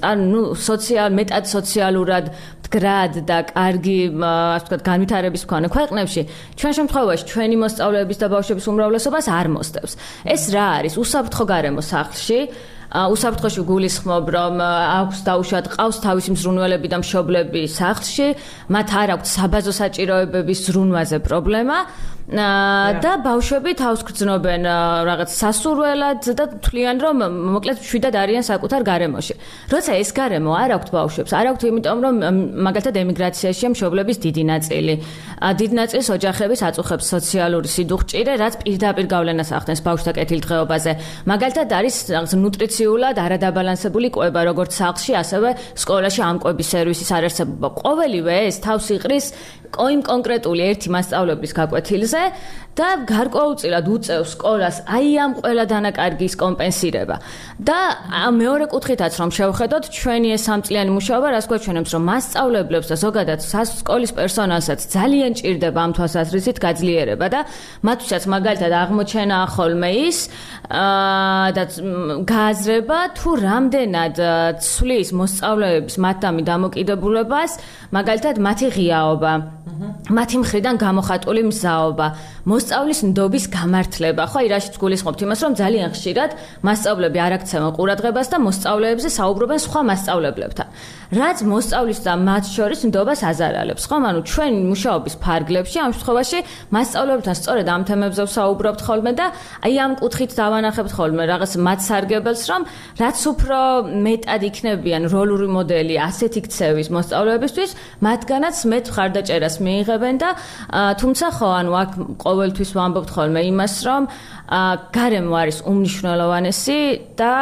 ანუ სოციალ მეტად სოციალურად მდგრად და კარგი, ასე ვთქვათ, განვითარების მქონე ქვეყნებში, ჩვენ შემთხვევაში ჩვენი მოსწავლეების და ბავშვების უმრავლესობას არ მოსდევს. ეს რა არის? უსაფრთხო გარემო სახლში უსაფრთხოში გულისხმობ რომ აქვს დაუშვათ ყავს თავისი მზრუნველები და მშობლები სახლში მათ არ აქვს საბაზო საჭიროებების ზრუნვაზე პრობლემა და ბავშვები თავს გრძნობენ რაღაც სასურველად და თვლიან რომ მოკლედ შვიდად არიან საკუთარ გარემოში. როცა ეს გარემო არ აქვთ ბავშვებს, არ აქვთ იმიტომ რომ მაგალითად ემიგრაციაში მშობლების დიდი ნაწილი, დიდ ნაწილს ოჯახების აწუხებს სოციალური სიდუხჭირე, რაც პირდაპირ გავლენას ახდენს ბავშვთა კეთილდღეობაზე. მაგალითად არის რაღაც ნუტრიციულად არადაბალანსებული კვება როგორც სახლში, ასევე სკოლაში ამ კვების სერვისის არარსებობა. ყოველივე ეს თავს იყრის კოიმ კონკრეტული ერთი მასწავლებლის 在. და გარკვეულწილად უწევს სკოლას აი ამ ყველა დანაკარგის კომპენსირება. და მეორე კუთხითაც რომ შევხედოთ ჩვენი ეს სამწლიანი მუშაობა, რას გვაჩვენებს, რომ მასწავლებლებს და ზოგადად სკოლის პერსონალსაც ძალიან ჭირდება ამ თვალსაზრისით გაძლიერება და მათთვისაც მაგალითად აღმოჩენა ხოლმე ის და გააზრება თუ რამდენად ცვლის მოსწავლეების მათდამი დამოკიდებულებას, მაგალითად მათი ღიაობა მათი მხრიდან გამოხატული მზაობა, მოსწავლის ნდობის გამართლება. ხო, აი რაშიც გულისხმობთ იმას, რომ ძალიან ხშირად მასწავლებლები არ აქცევენ ყურადღებას და მოსწავლეებზე საუბრობენ სხვა მასწავლებლებთან. რაც მოსწავლის და მათ შორის ნდობას აზარალებს. ხო, ანუ ჩვენ მუშაობის ფარგლებში ამ შემთხვევაში მასწავლებლებთან სწორედ ამ თემებზე ვსაუბრობთ ხოლმე და აი ამ კუთხით დავანახებთ ხოლმე რაღაც მათ სარგებელს, რომ რაც უფრო მეტად იქნებიან როლური მოდელი ასეთი ქცევის მოსწავლეებისთვის, მათგანაც მეტ ხარდაჭერას მიიღებენ და თუმცა ხო ანუ აქ ყოველთვის ვამბობთ ხოლმე იმას რომ გარემო არის უმნიშვნელოვანესი და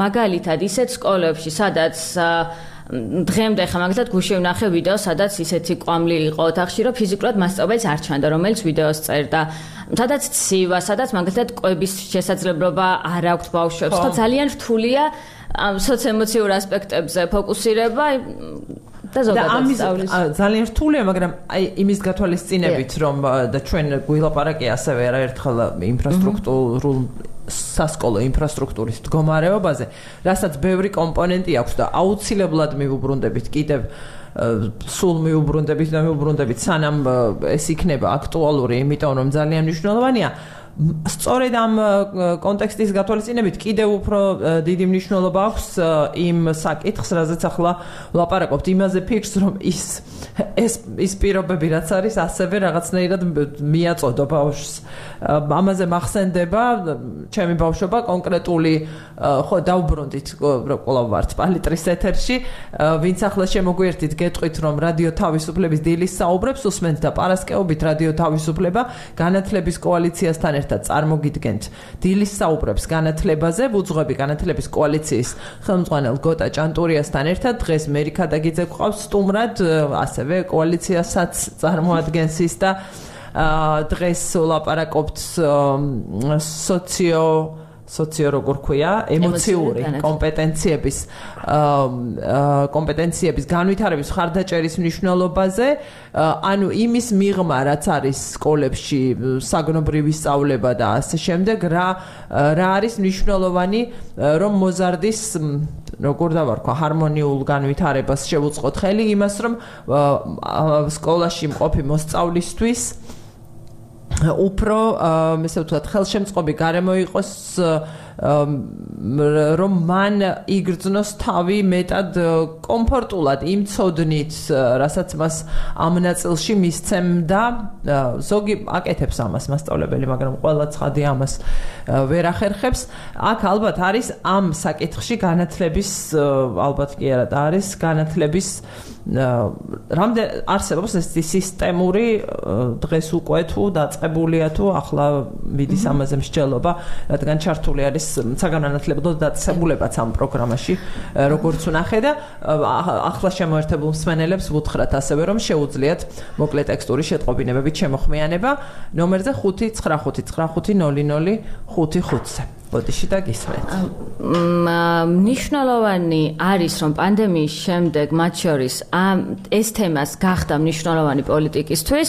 მაგალითად ისეთ სკოლებში სადაც დღემდე ხა მაგალითად გუშინ ვნახე ვიდეო სადაც ისეთი კვამლი იყო ოთახში რომ ფიზიკურად მასწავლებელს არ ჩანდა რომელიც ვიდეოს წერდა. სადაც ცივა სადაც მაგალითად ყვების შესაძლებლობა არ აქვს ბავშვებს. ხო. ძალიან რთულია ამ სოციოემოციურ ასპექტებზე ფოკუსირება და ზოგადად სწავლის ძალიან რთულია მაგრამ აი იმის გათვალისწინებით რომ და ჩვენ გვილაპარაკე ასევე არაერთხელ ინფრასტრუქტურულ სასკოლო ინფრასტრუქტურის მდგომარეობაზე რასაც ბევრი კომპონენტი აქვს და აუცილებლად მიუბრუნდებით კიდევ სულ მიუბრუნდებით და მიუბრუნდებით სანამ ეს იქნება აქტუალური იმიტომ რომ ძალიან მნიშვნელოვანია სწორედ ამ კონტექსტის გათვალისწინებით კიდევ უფრო დიდი მნიშვნელობა აქვს იმ საკითხს, რაზეც ახლა ვლაპარაკობთ, იმაზე ფიქრს, რომ ის ეს ის პირობები რაც არის, ასევე რაღაცნაირად მიაწოდო ბავშვს. ამაზე მახსენდება ჩემი ბავშვობა კონკრეტული ხო დაუბრუნდით ყოლავ ვართ პალიტრის ეთერში, ვინც ახლა შემოგვიერთით გეტყვით რომ რადიო თავისუფლების დილის საუბრებს უსმენთ და პარასკეობით რადიო თავისუფლება განათლების კოალიციასთან ერთად წარმოგიდგენთ. დილის საუბრებს განათლებაზე, ვუძღვები განათლების კოალიციის ხელმძღვანელ გოტა ჭანტურიასთან ერთად დღეს მერიქა დაგიძე გვყავს სტუმრად, ასევე კოალიციასაც წარმოადგენს ის და დღეს ვლაპარაკობთ სოციო სოციო როგორ ქვია? ემოციური კომპეტენციების კომპეტენციების განვითარების ხარდაჭერის მნიშვნელობაზე. ანუ იმის მიღმა რაც არის სკოლებში საგნობრივი სწავლება და ასე შემდეგ რა რა არის მნიშვნელოვანი რომ მოზარდის როგორ დავარქვა ჰარმონიულ განვითარებას შევუწყოთ. ხელი იმას რომ სკოლაში მყოფი მოსწავლისთვის უფრო ესე ვთქვათ ხელშემწყობი გარემო იყოს რომ მან იგრძნოს თავი მეტად კომფორტულად იმ წოდნით რასაც მას ამ ნაწილში მისცემდა. ზოგი აკეთებს ამას მასწავლებელი მაგრამ ყველა ცხადი ამას ვერ ახერხებს აქ ალბათ არის ამ საკითხში განათლების ალბათ კი არა და არის განათლების რამდენ არსებობს ეს სისტემური დღეს უკვე თუ დაწყებულია თუ ახლა მიდის ამაზე მსჯელობა რადგან ჩართული არის საგანანათლებლო დაწესებულებაც ამ პროგრამაში როგორც უნახე და ახლა შემოერთებულ მსმენელებს ვუთხრათ ასევე რომ შეუძლიათ მოკლე ტექსტური შეტყობინებებით შემოხმიანება ნომერზე 595500555-ზე ბოდიში და გისმენთ. მნიშვნელოვანი არის რომ პანდემიის შემდეგ მათ შორის ამ ეს თემას გახდა მნიშვნელოვანი პოლიტიკისთვის,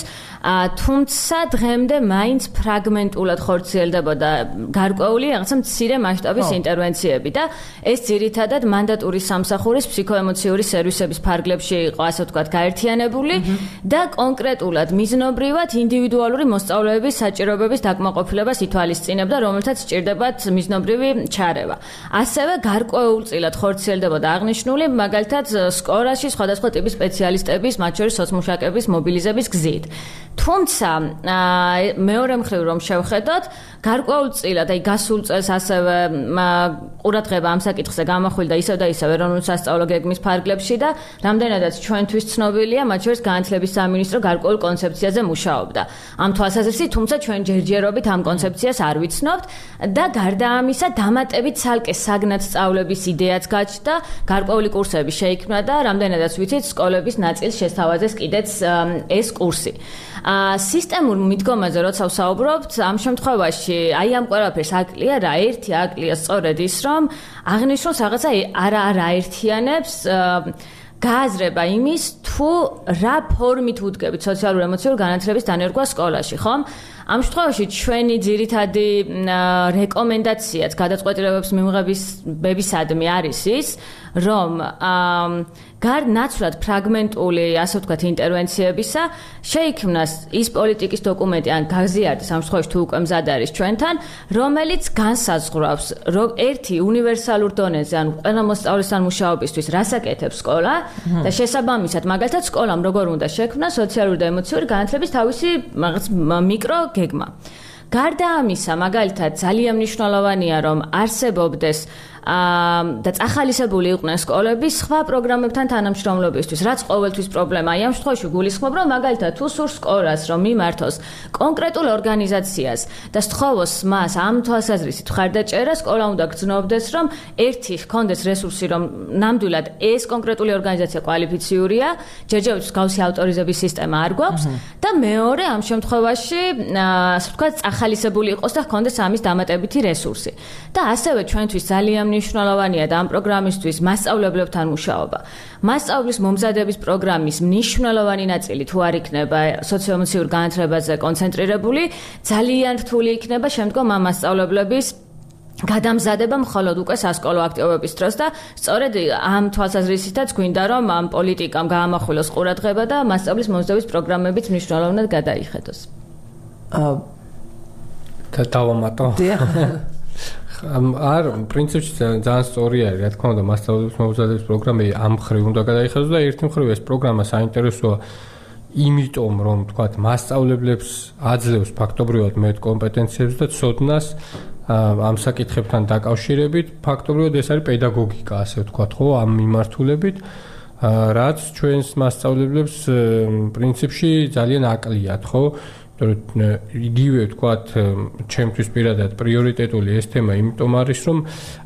თუმცა დღემდე მაინც ფრაგმენტულად ხორციელდებოდა გარკვეული რაღაცა მცირე მასშტაბის ინტერვენციები და ეს ძირითადად მანდატური სამსახურის ფსიქოემოციური სერვისების ფარგლებში იყო ასე ვთქვათ გაერთიანებული და კონკრეტულად მიზნობრივად ინდივიდუალური მოსწავლეების საჭიროებების დაკმაყოფილებას ითვალისწინებდა, რომელთაც სჭირდებათ მიზნობრივი ჩარევა. ასევე გარკვეულწილად ხორციელდებოდა აღნიშნული მაგალითად სკოლაში სხვადასხვა ტიპის სპეციალისტების, მათ შორის სოციმუშაკების მობილიზების გზით. თუმცა მეორე მხრივ რომ შევხედოთ, გარკვეულწილად აი გასულ წელს ასევე ყურადღება ამ საკითხზე გამახვილდა ისევ და ისევ ეროვნულ სასწავლო გეგმის ფარგლებში და რამდენადაც ჩვენთვის ცნობილია, მათ შორის განათლების სამინისტრო გარკვეულ კონცეფციაზე მუშაობდა. ამ თვალსაზრისით, თუმცა ჩვენ ჯერჯერობით ამ კონცეფციას არ ვიცნობთ და გარდა ამისა, დამატებით ცალკე საგნად სწავლების იდეაც გაჩნდა, გარკვეული კურსები შეიქმნა და რამდენადაც ვიცით, სკოლების ნაწილს შესთავაზეს კიდეც ეს კურსი. ა სისტემურ მიდგომაზე როცა ვსაუბრობთ, ამ შემთხვევაში აი ამ ყველაფერს აკლია რა, ერთი აკლია სწორედ ის, რომ აღნიშნოს რაღაცა არა არა ერთიანებს გააზრება იმის თუ რა ფორმით უდგებით სოციალურ ემოციურ განათლების დანერგვა სკოლაში, ხომ? ამ შემთხვევაში ჩვენი ძირითადი რეკომენდაციაც გადაწყვეტილებებს მიმღების ბებისადმი არის ის, რომ აა გარნაცვლად ფრაგმენტული, ასე ვთქვათ, ინტერვენციებისა შეიქმნას ის პოლიტიკის დოკუმენტი ან გაზიარდი სამშობლოში თუ უკვე მზად არის ჩვენთან, რომელიც განსაზღვრავს, რომ ერთი უნივერსალურ დონეზე ან ყველა მოსწავლესთან მუშაობისთვის რასაკეთებს სკოლა და შესაბამისად, მაგალითად, სკოლამ როგორ უნდა შექმნა სოციალური და ემოციური განათლების თავისი რაღაც მიკრო გეგმა. გარდა ამისა, მაგალითად, ძალიან მნიშვნელოვანია, რომ არსებობდეს და წახალისებული იყვნენ სკოლები სხვა პროგრამებთან თანამშრომლობისთვის, რაც ყოველთვის პრობლემაა. ამ შემთხვევაში გულისხმობ, რომ მაგალითად თუ სურს სკოლას, რომ მიმართოს კონკრეტულ ორგანიზაციას და სთხოვოს მას ამ თვალსაზრისით ხარდაჭერა, სკოლა უნდა გძნობდეს, რომ ერთი ჰქონდეს რესურსი, რომ ნამდვილად ეს კონკრეტული ორგანიზაცია კვალიფიციურია, ჯერჯერობით გავსი ავტორიზების სისტემა არ გვაქვს და მეორე ამ შემთხვევაში, ასე ვთქვათ, წახალისებული იყოს და ჰქონდეს ამის დამატებითი რესურსი. და ასევე ჩვენთვის ძალიან მნიშვნელოვანია და ამ პროგრამისთვის მასწავლებლებთან მუშაობა. მასწავლის მომზადების პროგრამის მნიშვნელოვანი ნაწილი თუ არ იქნება სოციოემოციურ განათლებაზე კონცენტრირებული, ძალიან რთული იქნება შემდგომ ამ მასწავლებლების გადამზადება მხოლოდ უკვე სასკოლო აქტივობების დროს და სწორედ ამ თვალსაზრისითაც გვინდა რომ ამ პოლიტიკამ გაამახვილოს ყურადღება და მასწავლის მომზადების პროგრამებიც მნიშვნელოვნად გადაიხედოს. აა და დავამატო. არ პრინციპში ძალიან სწორი არის, რა თქმა უნდა, მასშტაბების მოუზადების პროგრამები ამ ხრივ უნდა გადაიხადოს და ერთი მხრივ ეს პროგრამა საინტერესოა იმიტომ რომ თქვათ მასშტაბლებს აძლევს ფაქტობრივად მეტ კომპეტენციებს და ცოდნას ამ საკითხებთან დაკავშირებით, ფაქტობრივად ეს არის პედაგოგიკა, ასე ვთქვათ, ხო, ამ მიმართულებით რაც ჩვენს მასშტაბლებს პრინციპში ძალიან აკლიათ, ხო? იგივე ვთქვათ, ჩემთვის პირადად პრიორიტეტული ეს თემა იმიტომ არის, რომ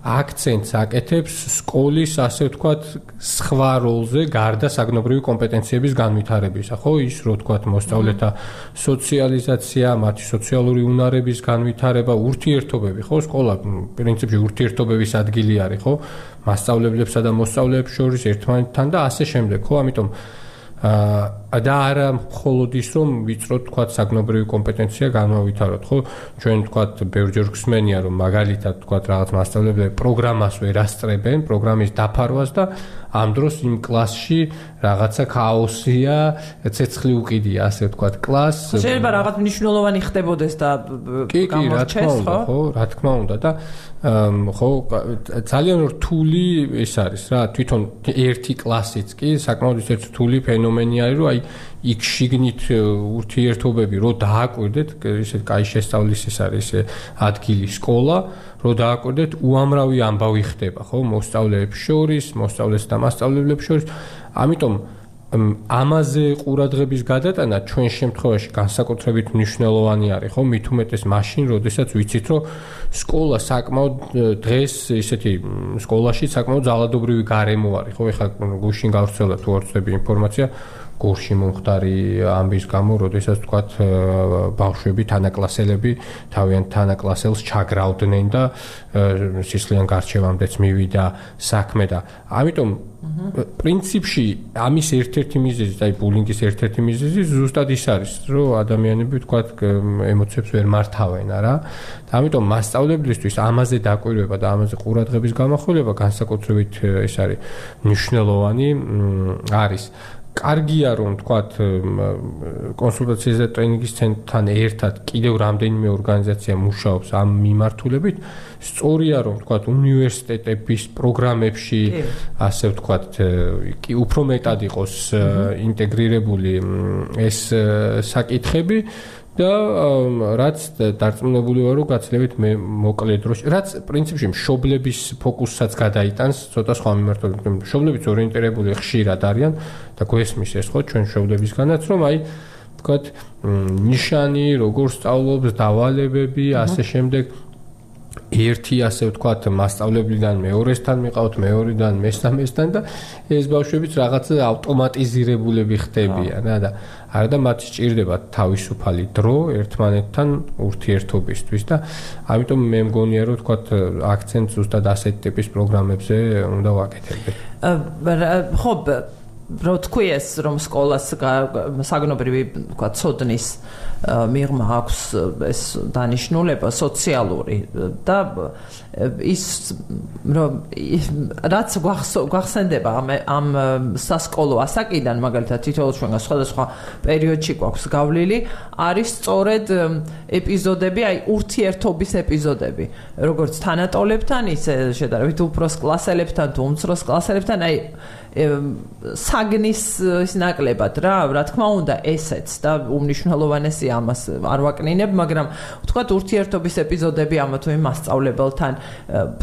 აქცენტს აკეთებს სკოლის, ასე ვთქვათ, სხვა როლზე, გარდა საგნობრივი კომპეტენციების განვითარებისა, ხო? ის რო ვთქვათ, მოსწავლეთა სოციალიზაცია, მათი სოციალური უნარების განვითარება, ურთიერთობები, ხო? სკოლა პრინციპში ურთიერთობების ადგილი არის, ხო? მასწავლებლებსა და მოსწავლეებს შორის ერთმანეთთან და ასე შემდეგ, ხო? ამიტომ და არა მხოლოდ ის რომ ვიწრო თქვა საგნობრივი კომპეტენცია განმავითაროთ. ხო ჩვენ თქვა ბევრჯერ გსმენია რომ მაგალითად თქვა რაღაც მასშტაბლები პროგრამას ვერასწრებენ პროგრამის დაფარვას და ამ დროს იმ კლასში რაღაცა ქაოსია ცეცხლი უკიდია ასე თქვა კლას შეიძლება რაღაც მნიშვნელოვანი ხდებოდეს და გამორჩეს ხო? ხო რა თქმა უნდა და ხო ძალიან რთული ეს არის რა თვითონ ერთი კლასიც კი საკმაოდ ისეთ რთული ფენომენი არის რომ აი იქ შიგნით ურთიერთობები რო დააკვირდეთ ისეთ კაი შესწავლის ეს არის ადგილი სკოლა რო დააკვირდეთ უამრავი ამბავი ხდება ხო მოსწავლეებს შორის მოსწავლეს და მასწავლებლებს შორის ამიტომ ამაზე ყურადღების გადატანა ჩვენ შემთხვევაში განსაკუთრებით მნიშვნელოვანი არის, ხო? მით უმეტეს მაშინ, როდესაც ვიცით, რომ სკოლა საკმაოდ დღეს ისეთი სკოლაში საკმაოდ ძალადობრივი გარემო არის, ხო? ეხლა გუშინ გავრცელდა თუ არ ვწდები ინფორმაცია, გურში მომხდარი ამბის გამო, როდესაც თქვათ ბავშვები, თანაკლასელები თავიანთ თანაკლასელს ჩაგრავდნენ და სისხლიან გარჩევამდეც მივიდა საქმე და ამიტომ პრინციპში ამის ერთ-ერთი მიზეზი, აი ბულინგის ერთ-ერთი მიზეზი ზუსტად ის არის, რომ ადამიანები თქვათ ემოციებს ვერ მართავენ, არა? და ამიტომ მასშტაბლებისთვის ამაზე დაკვირვება და ამაზე ყურადღების გამახვილება განსაკუთრებით ეს არის მნიშვნელოვანი არის. კარგია რომ თქვათ კონსულტაციას და ტრენინგის ცენტრთან ერთად კიდევ რამდენიმე ორგანიზაცია მუშაობს ამ მიმართულებით. სწორია რომ თქვათ უნივერსიტეტების პროგრამებში ასე ვთქვათ კი უფრო მეტად იყოს ინტეგრირებული ეს საკითხები. და რაც დარწმუნებული ვარ რომ გაცლებით მე მოკლე დროში რაც პრინციპში მშობლების ფოკუსსაც გადაიტანს ცოტა სხვა მიმართულებით მშობლებიც ორიენტირებული ხშირად არიან და გვესმის ეს ხო ჩვენ მშობლებისგანაც რომ აი ვთქვათ ნიშანი როგორ სწავლობს დავალებები ასე შემდეგ ერთი ასე ვთქვათ მასშტაბლებიდან მეორესთან მიყავთ მეორედან მესამესთან და ეს ბავშვებიც რაღაცა ავტომატიზირებულები ხდებიან რა და არა და მათ სჭირდება თავისუფალი დრო ერთმანეთთან ურთიერთობისთვის და ამიტომ მე მგონია რომ ვთქვათ აქცენტ ზუსტად ასეთ ტიპის პროგრამებზე უნდა ვაკეთებდეთ ხო რო თქვი ეს რომ სკოლას საგნობრივი ვთქვათ ცოდნის მიღმა აქვს ეს დანიშნულება სოციალური და ის რომ რაც გვახსენდება ამ ამ სასკოლო ასაკიდან მაგალითად თითოეულ ჩვენგან სხვადასხვა პერიოდში გვაქვს გავლილი არის სწორედ ეპიზოდები აი ურთიერთობის ეპიზოდები. როგორც თანატოლებთან ისე შედარებით უფროს კლასელებთან თუ უმცროს კლასელებთან აი საგნის ის ნაკლებად რა რა თქმა უნდა ესეც და უმნიშვნელოვანესი ამას არ ვაკნინებ მაგრამ ვთქვათ ურთიერთობის ეპიზოდები ამა თუ იმ მასწავლებელთან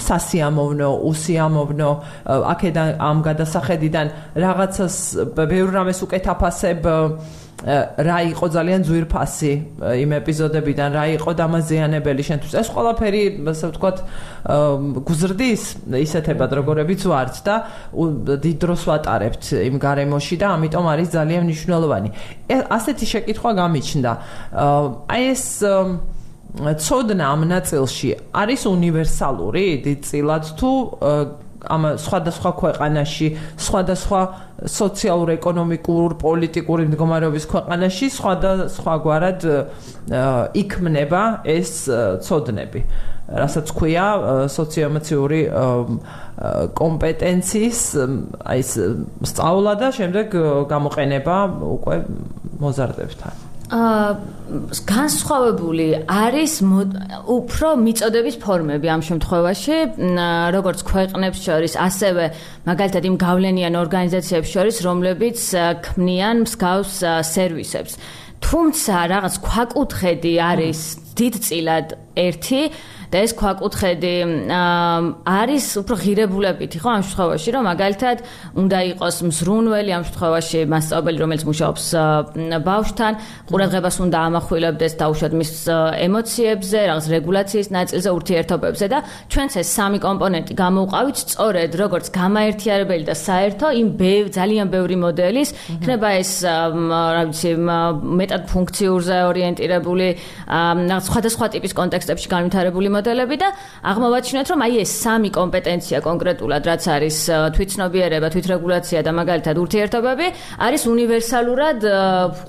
სასიამოვნო უსიამოვნო აქედან ამ გადასახედიდან რაღაცას ბევრ რამეს უკეთაფასებ რა იყო ძალიან ძვირფასი იმ ეპიზოდებიდან, რა იყო დამაზიანებელი შენთვის. ეს ყველაფერი, ასე ვთქვათ, გუზრდის ისეთებად, როგორებიც ვართ და დიდ დროს ვატარებთ იმ გარემოში და ამიტომ არის ძალიან მნიშვნელოვანი. ასეთი შეკითხვა გამიჩნდა. აი ეს ცოდნა ამ ნაწილში არის უნივერსალური დიდწილად თუ ამ სხვადასხვა ქვეყანაში, სხვადასხვა სოციალურ-ეკონომიკურ, პოლიტიკური მდგომარეობის ქვეყანაში სხვადასხვა გვარად იქმნება ეს ცოდნები. რასაც ქვია სოციოემოციური კომპეტენციის, აი ეს სწავლა და შემდეგ გამოყენება უკვე მოზარდებთან. აა განსხვავებული არის უფრო მიწოდების ფორმები ამ შემთხვევაში, როგორც ქვეყნებს შორის, ასევე მაგალითად იმ გავლენიან ორგანიზაციებს შორის, რომლებიც ქმნიან მსგავს სერვისებს. თუმცა რაღაც ქვაკუთხედი არის დიდწილად ერთი და ეს ქვაკუთხედი არის უფრო ღირებულებითი ხო ამ შემთხვევაში რომ მაგალითად უნდა იყოს მზრუნველი ამ შემთხვევაში მასწავლებელი რომელიც მუშაობს ბავშვთან ყურადღებას უნდა ამახვილებდეს დაუშვათ მის ემოციებზე რაღაც რეგულაციის ნაწილზე ურთიერთობებზე და ჩვენც ეს სამი კომპონენტი გამოვყავით სწორედ როგორც გამაერთიარებელი და საერთო იმ ძალიან ბევრი მოდელის იქნება ეს რა ვიცი მეტად ფუნქციურზე ორიენტირებული რაღაც სხვადასხვა ტიპის კონტექსტებში განვითარებული მოდელები და აღმოვაჩინოთ, რომ აი ეს სამი კომპეტენცია კონკრეტულად, რაც არის თვითცნობიერება, თვითრეგულაცია და მაგალითად ურთიერთობები, არის უნივერსალურად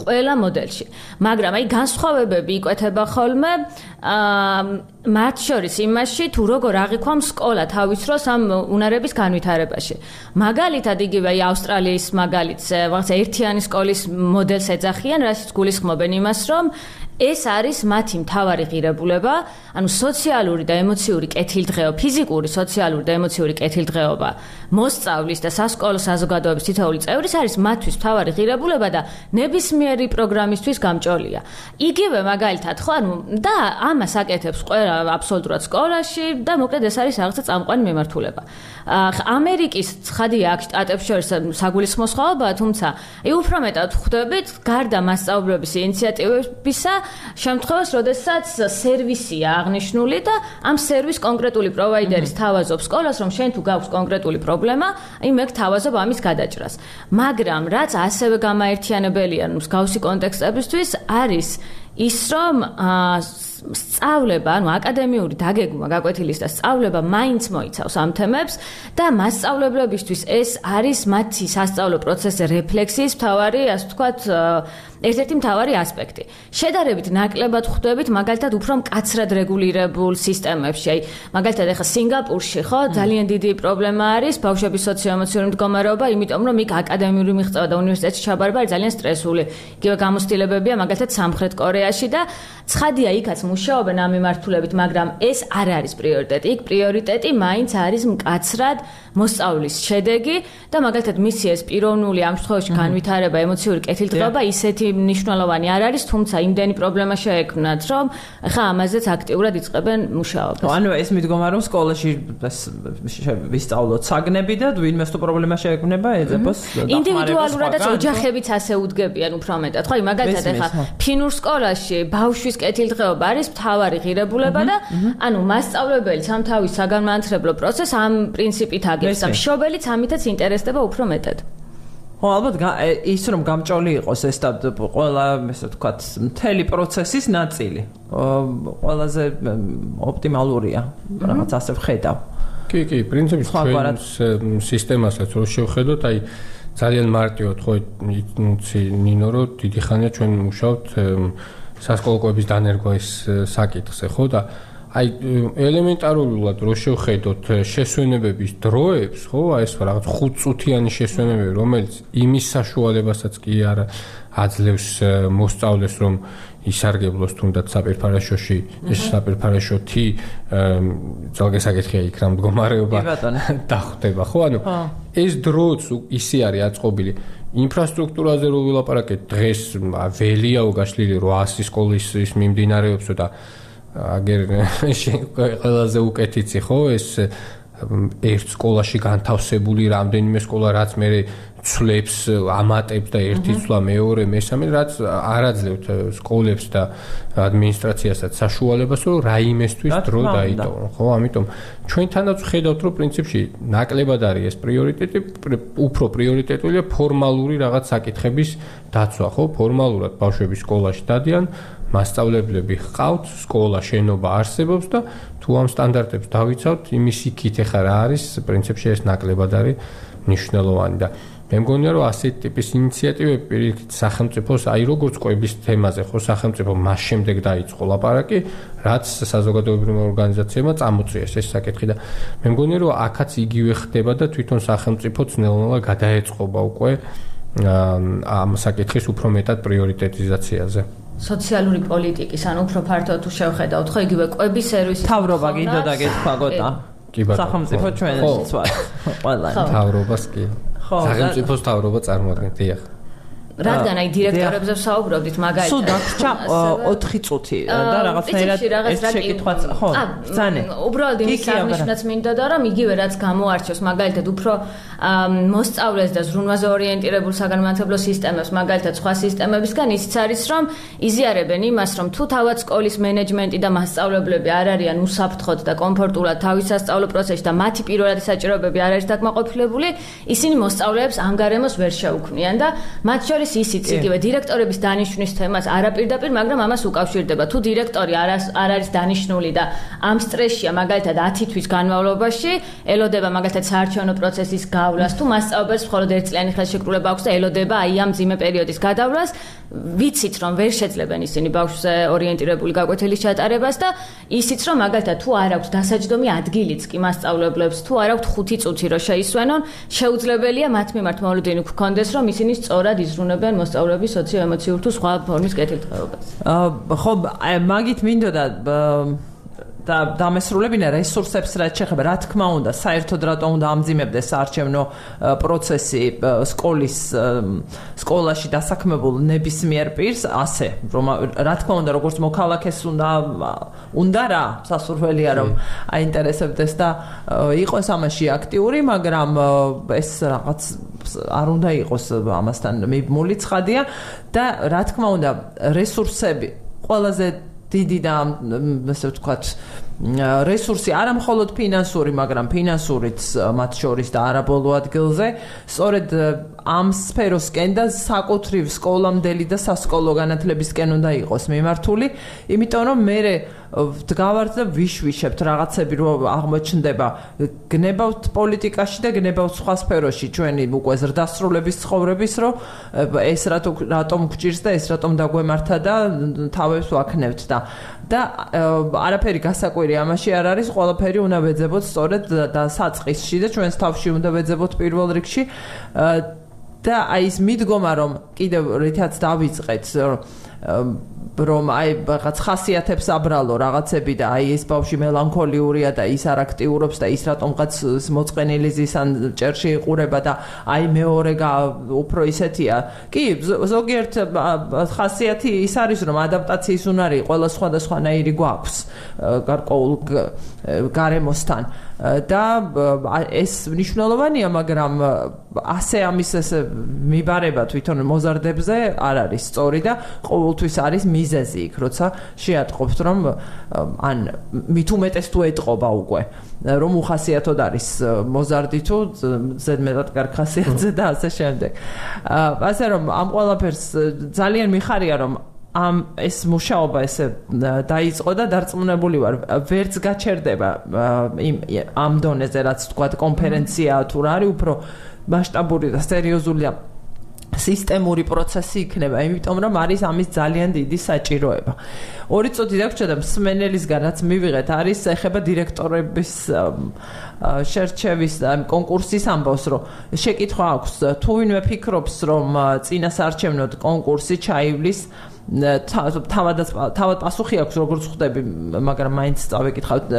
ყველა მოდელში. მაგრამ აი განსხვავებები იკვეთება ხოლმე აა მათ შორის იმაში, თუ როგორ აღიქვამს სკოლა თავის დროს ამ უნარების განვითარებაში. მაგალითად იგივე ავსტრალიის მაგალითს, რაღაცა ერთიანი სკოლის მოდელს ეძახიან, რასაც გულისხმობენ იმას, რომ ეს არის მათი მთავარი ღირებულება, ანუ სოციალური და ემოციური კეთილდღეობა, ფიზიკური, სოციალური და ემოციური კეთილდღეობა მოსწავლის და სასკოლო საზოგადოების თითოეული წევრის არის მათთვის მთავარი ღირებულება და ნებისმიერი პროგრამისთვის გამჭოლია. იგივე მაგალითად, ხო, ანუ და ამას აკეთებს ყველა აბსოლუტურად სკოლაში და მოკლედ ეს არის რაღაცა წამყვანი მიმართულება. ამერიკის ცხადია აქ შტატებს შორის საგულისხმო სხვაობაა, თუმცა ი უფრო მეტად ხვდებით გარდა მასწავლებლების ინიციატივებისა შემთხვევას, როდესაც სერვისია აღნიშნული და ამ სერვის კონკრეტული პროვაიდერის თავაზობს სკოლას, რომ შენ თუ გაქვს კონკრეტული პრობლემა, აი მე გთავაზობ ამის გადაჭრას. მაგრამ რაც ასევე გამაერთიანებელია მსგავსი კონტექსტებისთვის არის ის რომ სწავლება, ანუ აკადემიური დაგეგმვა გაკვეთილის და სწავლება მაინც მოიცავს ამ თემებს და მასწავლებლებისთვის ეს არის მათი სასწავლო პროცესზე რეფლექსიის მთავარი, ასე ვთქვათ, ერთ-ერთი მთავარი ასპექტი. შედარებით ნაკლებად ხვდებით მაგალითად უფრო მკაცრად რეგულირებულ სისტემებში. აი, მაგალითად ახლა სინგაპურში ხო ძალიან დიდი პრობლემა არის ბავშვების სოციოემოციური მდგომარეობა, იმიტომ რომ იქ აკადემიური მიღწევა და უნივერსიტეტში ჩაბარება არის ძალიან სტრესული. იგივე გამოცდილებებია მაგალითად სამხრეთ კორეაში და ცხადია იქაც მუშაობენ ამ მიმართულებით, მაგრამ ეს არ არის პრიორიტეტი. იქ პრიორიტეტი მაინც არის მკაცრად მოსწავლის შედეგი და მაგალითად მისი ეს პიროვნული ამ შემთხვევაში განვითარება, ემოციური კეთილდღეობა ისეთი მნიშვნელოვანი არ არის, თუმცა იმდენი პრობლემა შეექმნათ, რომ ხა ამაზეც აქტიურად იწყებენ მუშაობას. ანუ ეს მიდგომა რომ სკოლაში ვისწავლოთ საგნები და ვინმეს თუ პრობლემა შეექმნება, ეძებოს ინდივიდუალურადაც ოჯახებიც ასე უდგებიან უფრო მეტად. ხო, მაგალითად ხა ფინურ სკოლაში ბავშვის კეთილდღეობა არის მთავარი ღირებულება და ანუ მასწავლებელი სამ თავის საგანმანათლებლო პროცესს ამ პრინციპით აგებს და მშობელიც ამითაც ინტერესდება უფრო მეტად. ხო ალბათ ის რომ გამჭოლი იყოს ეს და ყველა ესე ვთქვათ მთელი პროცესის ნაწილი ყველაზე ოპტიმალურია რაღაც ასე ვხედავ. კი კი პრინციპში ჩვენ სისტემასაც რო შევხედოთ აი ძალიან მარტივად ხო იცი ნინო რომ დიდი ხანია ჩვენ მუშაობთ სასკოლო კვების დანერგვის საკითხზე ხო და აი ელემენტარულად რო შევხედოთ შესვენებების დროებს, ხო, აი ეს რაღაც 5 წუთიანი შესვენებები, რომელიც იმის საშუალებასაც კი არ აძლევს მოსწავლეს, რომ ისარგებლოს თუნდაც საპირფარეშოში, ეს საპირფარეშოთი ძალგესაკითხია იქ რა მდგომარეობა დახვდება, ხო? ანუ ეს დროც ისე არის აწყობილი. ინფრასტრუქტურაზე რო ვილაპარაკეთ, დღეს ველიაო გაშლილი 800 სკოლის ის მიმდინარეობსო და აგერ ყველაზე უკეთიცი ხო ეს ერთ სკოლაში განთავსებული რამდენიმე სკოლა რაც მე ცვლებს ამატებს და ერთი ცვლა მეორე მესამე რაც არაძლევთ სკოლებს და ადმინისტრაციასაც საშუალებას რომ რაიმესთვის დრო დაიტოვონ ხო? ამიტომ ჩვენთანაც ხედავთ რომ პრინციპში ნაკლებად არის ეს პრიორიტეტი უფრო პრიორიტეტულია ფორმალური რაღაც საკითხების დაცვა ხო? ფორმალურად ბავშვები სკოლაში დადიან მასწავლებლები ჰყავთ, სკოლა, შენობა არსებობს და თუ ამ სტანდარტებს დავიცავთ, იმის იქით ახლა რა არის, პრინციპში ეს ნაკლებად არის მნიშვნელოვანი და მე მგონია რომ ასეთ ტიპის ინიციატივები პირიქით სახელმწიფოს აი როგორც ყვების თემაზე ხო სახელმწიფო მას შემდეგ დაიწყო ლაპარაკი რაც საზოგადოებრივ ორგანიზაციებმა წამოწიეს ეს საკითხი და მე მგონია რომ აქაც იგივე ხდება და თვითონ სახელმწიფო ძნელნელა გადაეწყობა უკვე ამ საკითხის უფრო მეტად პრიორიტეტიზაციაზე. სოციალური პოლიტიკის, ანუ უფრო ფართოდ თუ შევხედავთ, ხო იგივე კვების სერვისი თავრობა გინდოდა გეთქვა გოტა. კი ბატონო. სახელმწიფო ჩვენს ვარ. ყველა. თავრობას კი. ხო. სახელმწიფოს თავრობა წარმოადგენთ, დიახ. რადგან აი დირექტორებზე ვსაუბრობდით მაგალითად? სულ დაგჭა 4 წუთი და რაღაცნაირად ეს შეკითხვაც ხო ბძანე უბრალოდ იმის აღნიშნაც მინდა და რომ იგივე რაც გამოარჩევს მაგალითად უფრო მოსწავლეს და ზრუნვაზე ორიენტირებულ საგანმანათლებლო სისტემებს მაგალითად სხვა სისტემებისგან ისიც არის რომ იზიარებენ იმას რომ თუ თავად სკოლის მენეჯმენტი და მასწავლებლები არ არიან უსაფრთხოდ და კომფორტულად თავის სასწავლო პროცესში და მათი პირველადი საჭიროებები არ არის დაკმაყოფილებული ისინი მოსწავლეებს ანგარემოს ვერ შეუქმნიან და მათ შორის არის ისიც იგივე დირექტორების დანიშნვის თემას არაპირდაპირ, მაგრამ ამას უკავშირდება. თუ დირექტორი არ არ არის დანიშნული და ამ სტრესშია მაგალითად 10 თვის განმავლობაში, ელოდება მაგალითად საარჩევნო პროცესის გავლას, თუ მასწავლებელს მხოლოდ ერთწლიანი ხელშეკრულება აქვს და ელოდება აი ამ ძიმე პერიოდის გადავლას, ვიცით რომ ვერ შეძლებენ ისინი ბავშვზე ორიენტირებული გაკვეთილის ჩატარებას და ისიც რომ მაგალითად თუ არ აქვს დასაჯდომი ადგილიც კი მასწავლებლებს, თუ არ აქვს 5 წუთი რომ შეისვენონ, შეუძლებელია მათ მიმართ მოვლენილი გქონდეს რომ ისინი სწორად იზრუნებენ ეხმარებიან მოსწავლეების სოციო-ემოციურ თუ სხვა ფორმის კეთილდღეობას. აა ხო, მაგით მინდოდა და დამესრულებინა რესურსებს რაც შეხება, რა თქმა უნდა, საერთოდ რატომ უნდა ამძიმებდეს საარჩევნო პროცესი სკოლის სკოლაში დასაქმებულ ნებისმიერ პირს, ასე, რომ რა თქმა უნდა, როგორც მოქალაქეს უნდა უნდა რა, სასურველია რომ აინტერესებდეს და იყოს ამაში აქტიური, მაგრამ ეს რაღაც არ უნდა იყოს ამასთან მიმული ცხადია და რა თქმა უნდა, რესურსები ყველაზე დიდი და ასე ვთქვათ რესურსი არა მხოლოდ ფინანსური, მაგრამ ფინანსურიც მათ შორის და არაბოლო ადგილზე, სწორედ ამ სფეროსკენ და საკუთრივ სკოლამდელი და სასკოლო განათლებისკენ უნდა იყოს მიმართული, იმიტომ რომ მე ვდგავართ და ვიშვიშებთ რაღაცები რომ აღმოჩნდება გნებავთ პოლიტიკაში და გნებავთ სხვა სფეროში. ჩვენი უკვე ზრდასრულების ცხოვრების რომ ეს რატო რატომ გჭირს და ეს რატომ დაგვემართა და თავებს ვაქნევთ და და არაფერი გასაკვირი ამაში არ არის ყველაფერი უნდა ვეძებოთ სწორედ და საწყისში და ჩვენს თავში უნდა ვეძებოთ პირველ რიგში. და აი ეს მიდგომა რომ კიდევ რითაც დავიწყეთ რომ აი რაღაც ხასიათებს აბრალო რაღაცები და აი ეს ბავში მელანქოლიურია და ის არ აქტიურობს და ის რატომღაც მოწყენილი ზისან ჭერში იყურება და აი მეორე უფრო ისეთია. კი, ზოგიერთ ხასიათი ის არის რომ ადაპტაციის უნარი ყველა სხვადასხვანაირი გვაქვს გარკვეულ გარემოსთან. და ეს მნიშვნელოვანია, მაგრამ ასე ამის ეს მიბარება თვითონ მოზარდებზე არ არის სწორი და ყოველთვის არის მიზეზი იქ, როცა შეატყობთ, რომ ან მით უმეტეს თუ ეტყობა უკვე, რომ უხასიათოდ არის მოზარდი თუ ზედმეტად კარგ ხასიათზე და ასე შემდეგ. ასე რომ ამ ყველაფერს ძალიან მიხარია რომ ამ ეს მუშაობა ესე დაიწყო და დარწმუნებული ვარ. ვერც გაჩერდება იმ ამ დონეზე რაც თქვა კონფერენცია თუ რა არის უფრო მასშტაბური და სერიოზულია სისტემური პროცესი იქნება, იმიტომ რომ არის ამის ძალიან დიდი საჭიროება. ორი წუთი დაგჭირდა და მსმენელისგან რაც მივიღეთ, არის ეხება დირექტორების შერჩევის კონკურსის ამბავს, რომ შეკითხვა აქვს, თუ ვინმე ფიქრობს, რომ წინასარჩევნოდ კონკურსი ჩაივლის თავადაც თავად პასუხი აქვს როგორც ხვდები მაგრამ მაინც წავეკითხავთ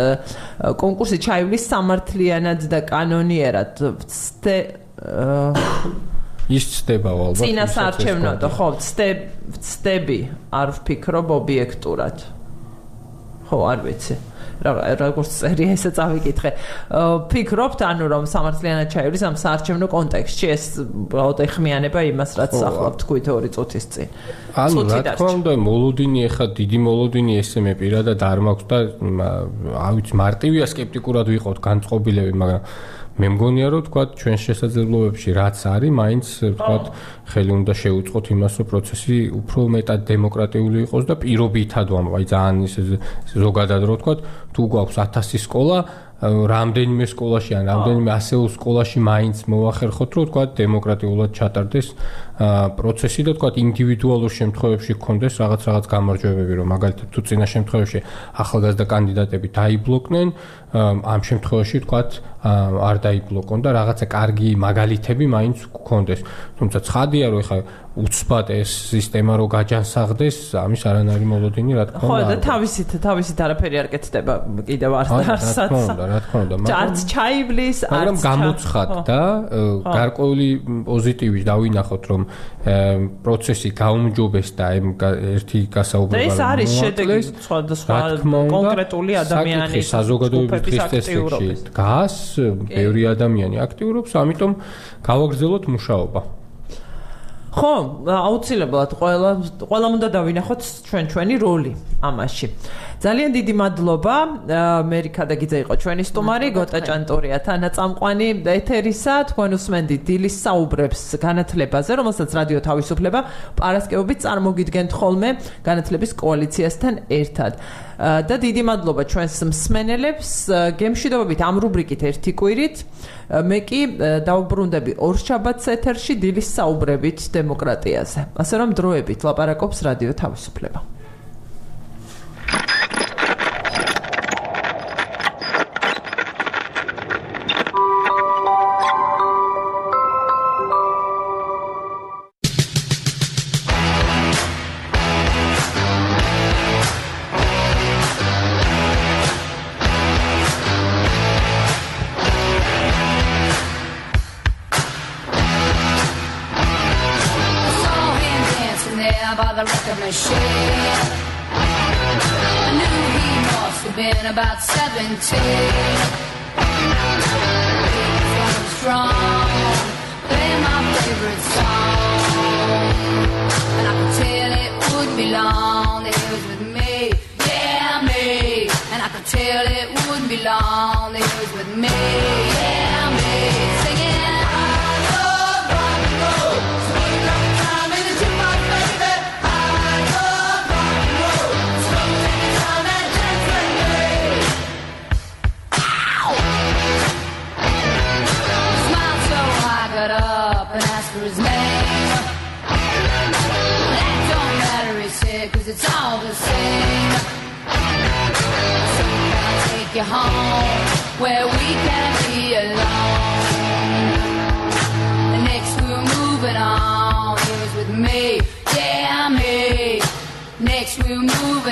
კონკურსი ჩაივლის სამართლიანად და კანონიერად ის ცდება ალბათ წინასარჩევნოდ ხო ვცდები არ ვფიქრობ ობიექტურად. ხო არ ვიცი. როგორც წერია ესე წავიკითხე. ფიქრობთ ანუ რომ სამართლიანად ჩაივლის ამ საარჩევნო კონტექსტში ეს უბრალოდ ეხმიანება იმას რაც ახლა თქვით ორი წუთის წინ. ანუ რა თქმა უნდა მოლოდინი ეხა დიდი მოლოდინი ესე მე პირადად არ მაქვს და ავიც მარტივია სკეპტიკურად ვიყოთ განწყობილები მაგრამ მე მგონია რომ თქვა ჩვენ შესაძლებლობებში რაც არის მაინც თქვა ხელი უნდა შეუწყოთ იმას რომ პროცესი უფრო მეტად დემოკრატიული იყოს და პირობითად ვამბობ აი ძალიან ისე ზოგადად რომ თქვა თუ გვაქვს 1000 სკოლა რამდენიმე სკოლაში ან რამდენიმე ასეულ სკოლაში მაინც მოახერხოთ რომ თქვა დემოკრატიულად ჩატარდეს პროცესი და თქვა ინდივიდუალურ შემთხვევებში გქონდეს რაღაც რაღაც გამარჯვებები რომ მაგალითად თუ წინა შემთხვევაში ახალგაზრდა კანდიდატები დაიბლოკნენ ამ შემთხვევაში თქვა არ დაიბლოკონ და რაღაცა კარგი მაგალითები მაინც გქონდეს. თუმცა ცხადია რომ ეხა უცბად ეს სისტემა რო გაჯანსაღდეს, ამის არანაირი მოლოდინი რა თქმა უნდა. ხო და თავისით თავისით არაფერი არ კეთდება კიდევ არც არცაც. რა თქმა უნდა, რა თქმა უნდა. არც ჩაიბლის, არც მაგრამ გამოცხადდა გარკვეული პოზიტივის დავინახოთ რომ პროცესი გაუმჯობეს და ამ ერთი გასაუბრება ეს არის შედეგი სხვადასხვა კონკრეტული ადამიანის საზოგადოების დღესდღეში დგას, ბევრი ადამიანი აქტიურობს, ამიტომ გავაგრძელოთ მუშაობა. ხო, აუცილებლად ყველა ყველამ უნდა დავინახოთ ჩვენ ჩვენი როლი ამაში. ძალიან დიდი მადლობა. ამერიკა და გიძა იყო ჩვენი სტუმარი, გოტა ჭანტურია თანაწამყვანი ეთერისა. თქვენ უსმენდით დილის საუბრებს განათლებაზე, რომელსაც რადიო თავისუფლება პარასკევობით წარმოგიდგენთ ხოლმე განათლების კოალიციასთან ერთად. და დიდი მადლობა ჩვენს მსმენელებს. გემშვიდობებით ამ რუბრიკით ერთი კვირით. მე კი დაუბრუნდები ორ შაბათს ეთერში დილის საუბრებით დემოკრატიაზე. ასე რომ დროებით ლაპარაკობს რადიო თავისუფლება.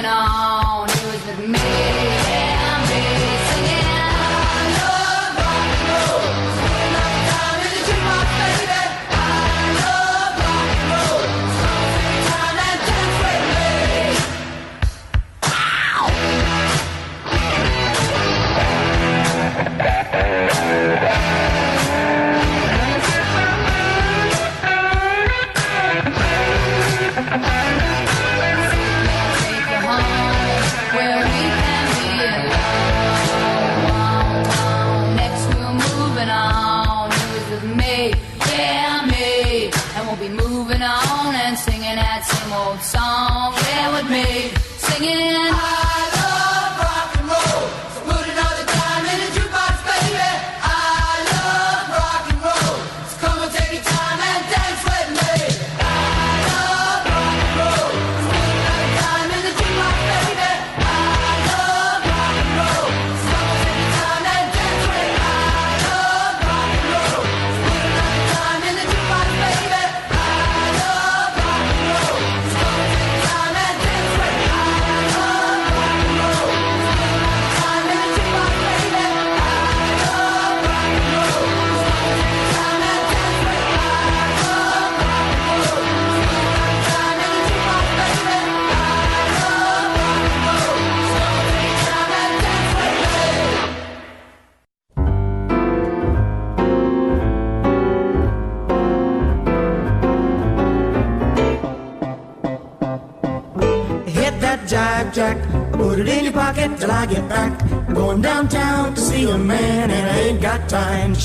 Não.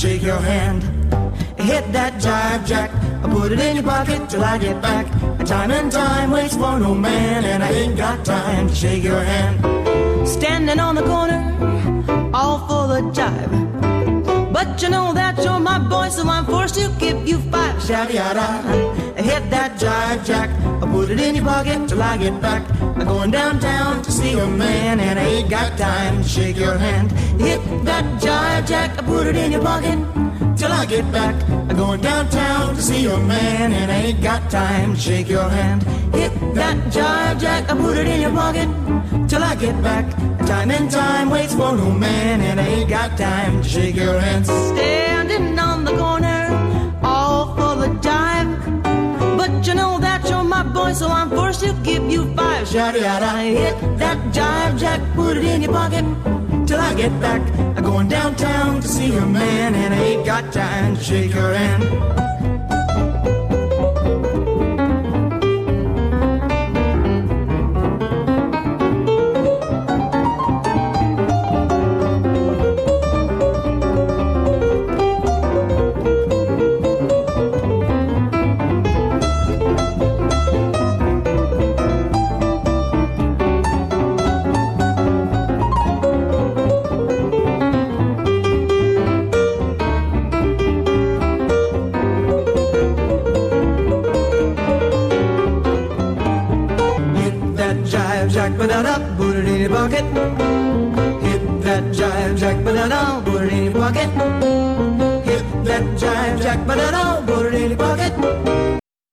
Shake your hand. Hit that jive jack, I put it in your pocket till I get back. Time and time waits for no man, and I ain't got time to shake your hand. Standing on the corner, all full of jive. But you know that you're my boy, so I'm forced to give you five. Yada. Hit that jive jack. I put it in your pocket till I get back. I'm going downtown to see a man, and I ain't got time to shake your hand. Hit that jive jack. I put it in your pocket till I get back. I'm going downtown to see a man, and I ain't got time to shake your hand. Hit that jive jack. I put it in your pocket till I get back. Time and time waits for no man, and I ain't got time to shake your hand. Standing on the corner, all for the jive. But you know that you're my boy, so I'm forced to give you five. Shouty yada, hit that jive jack, put it in your pocket till I get back. I'm going downtown to see your man, and I ain't got time to shake your hand. Banana, put in pocket. Hit that jive jack, banana,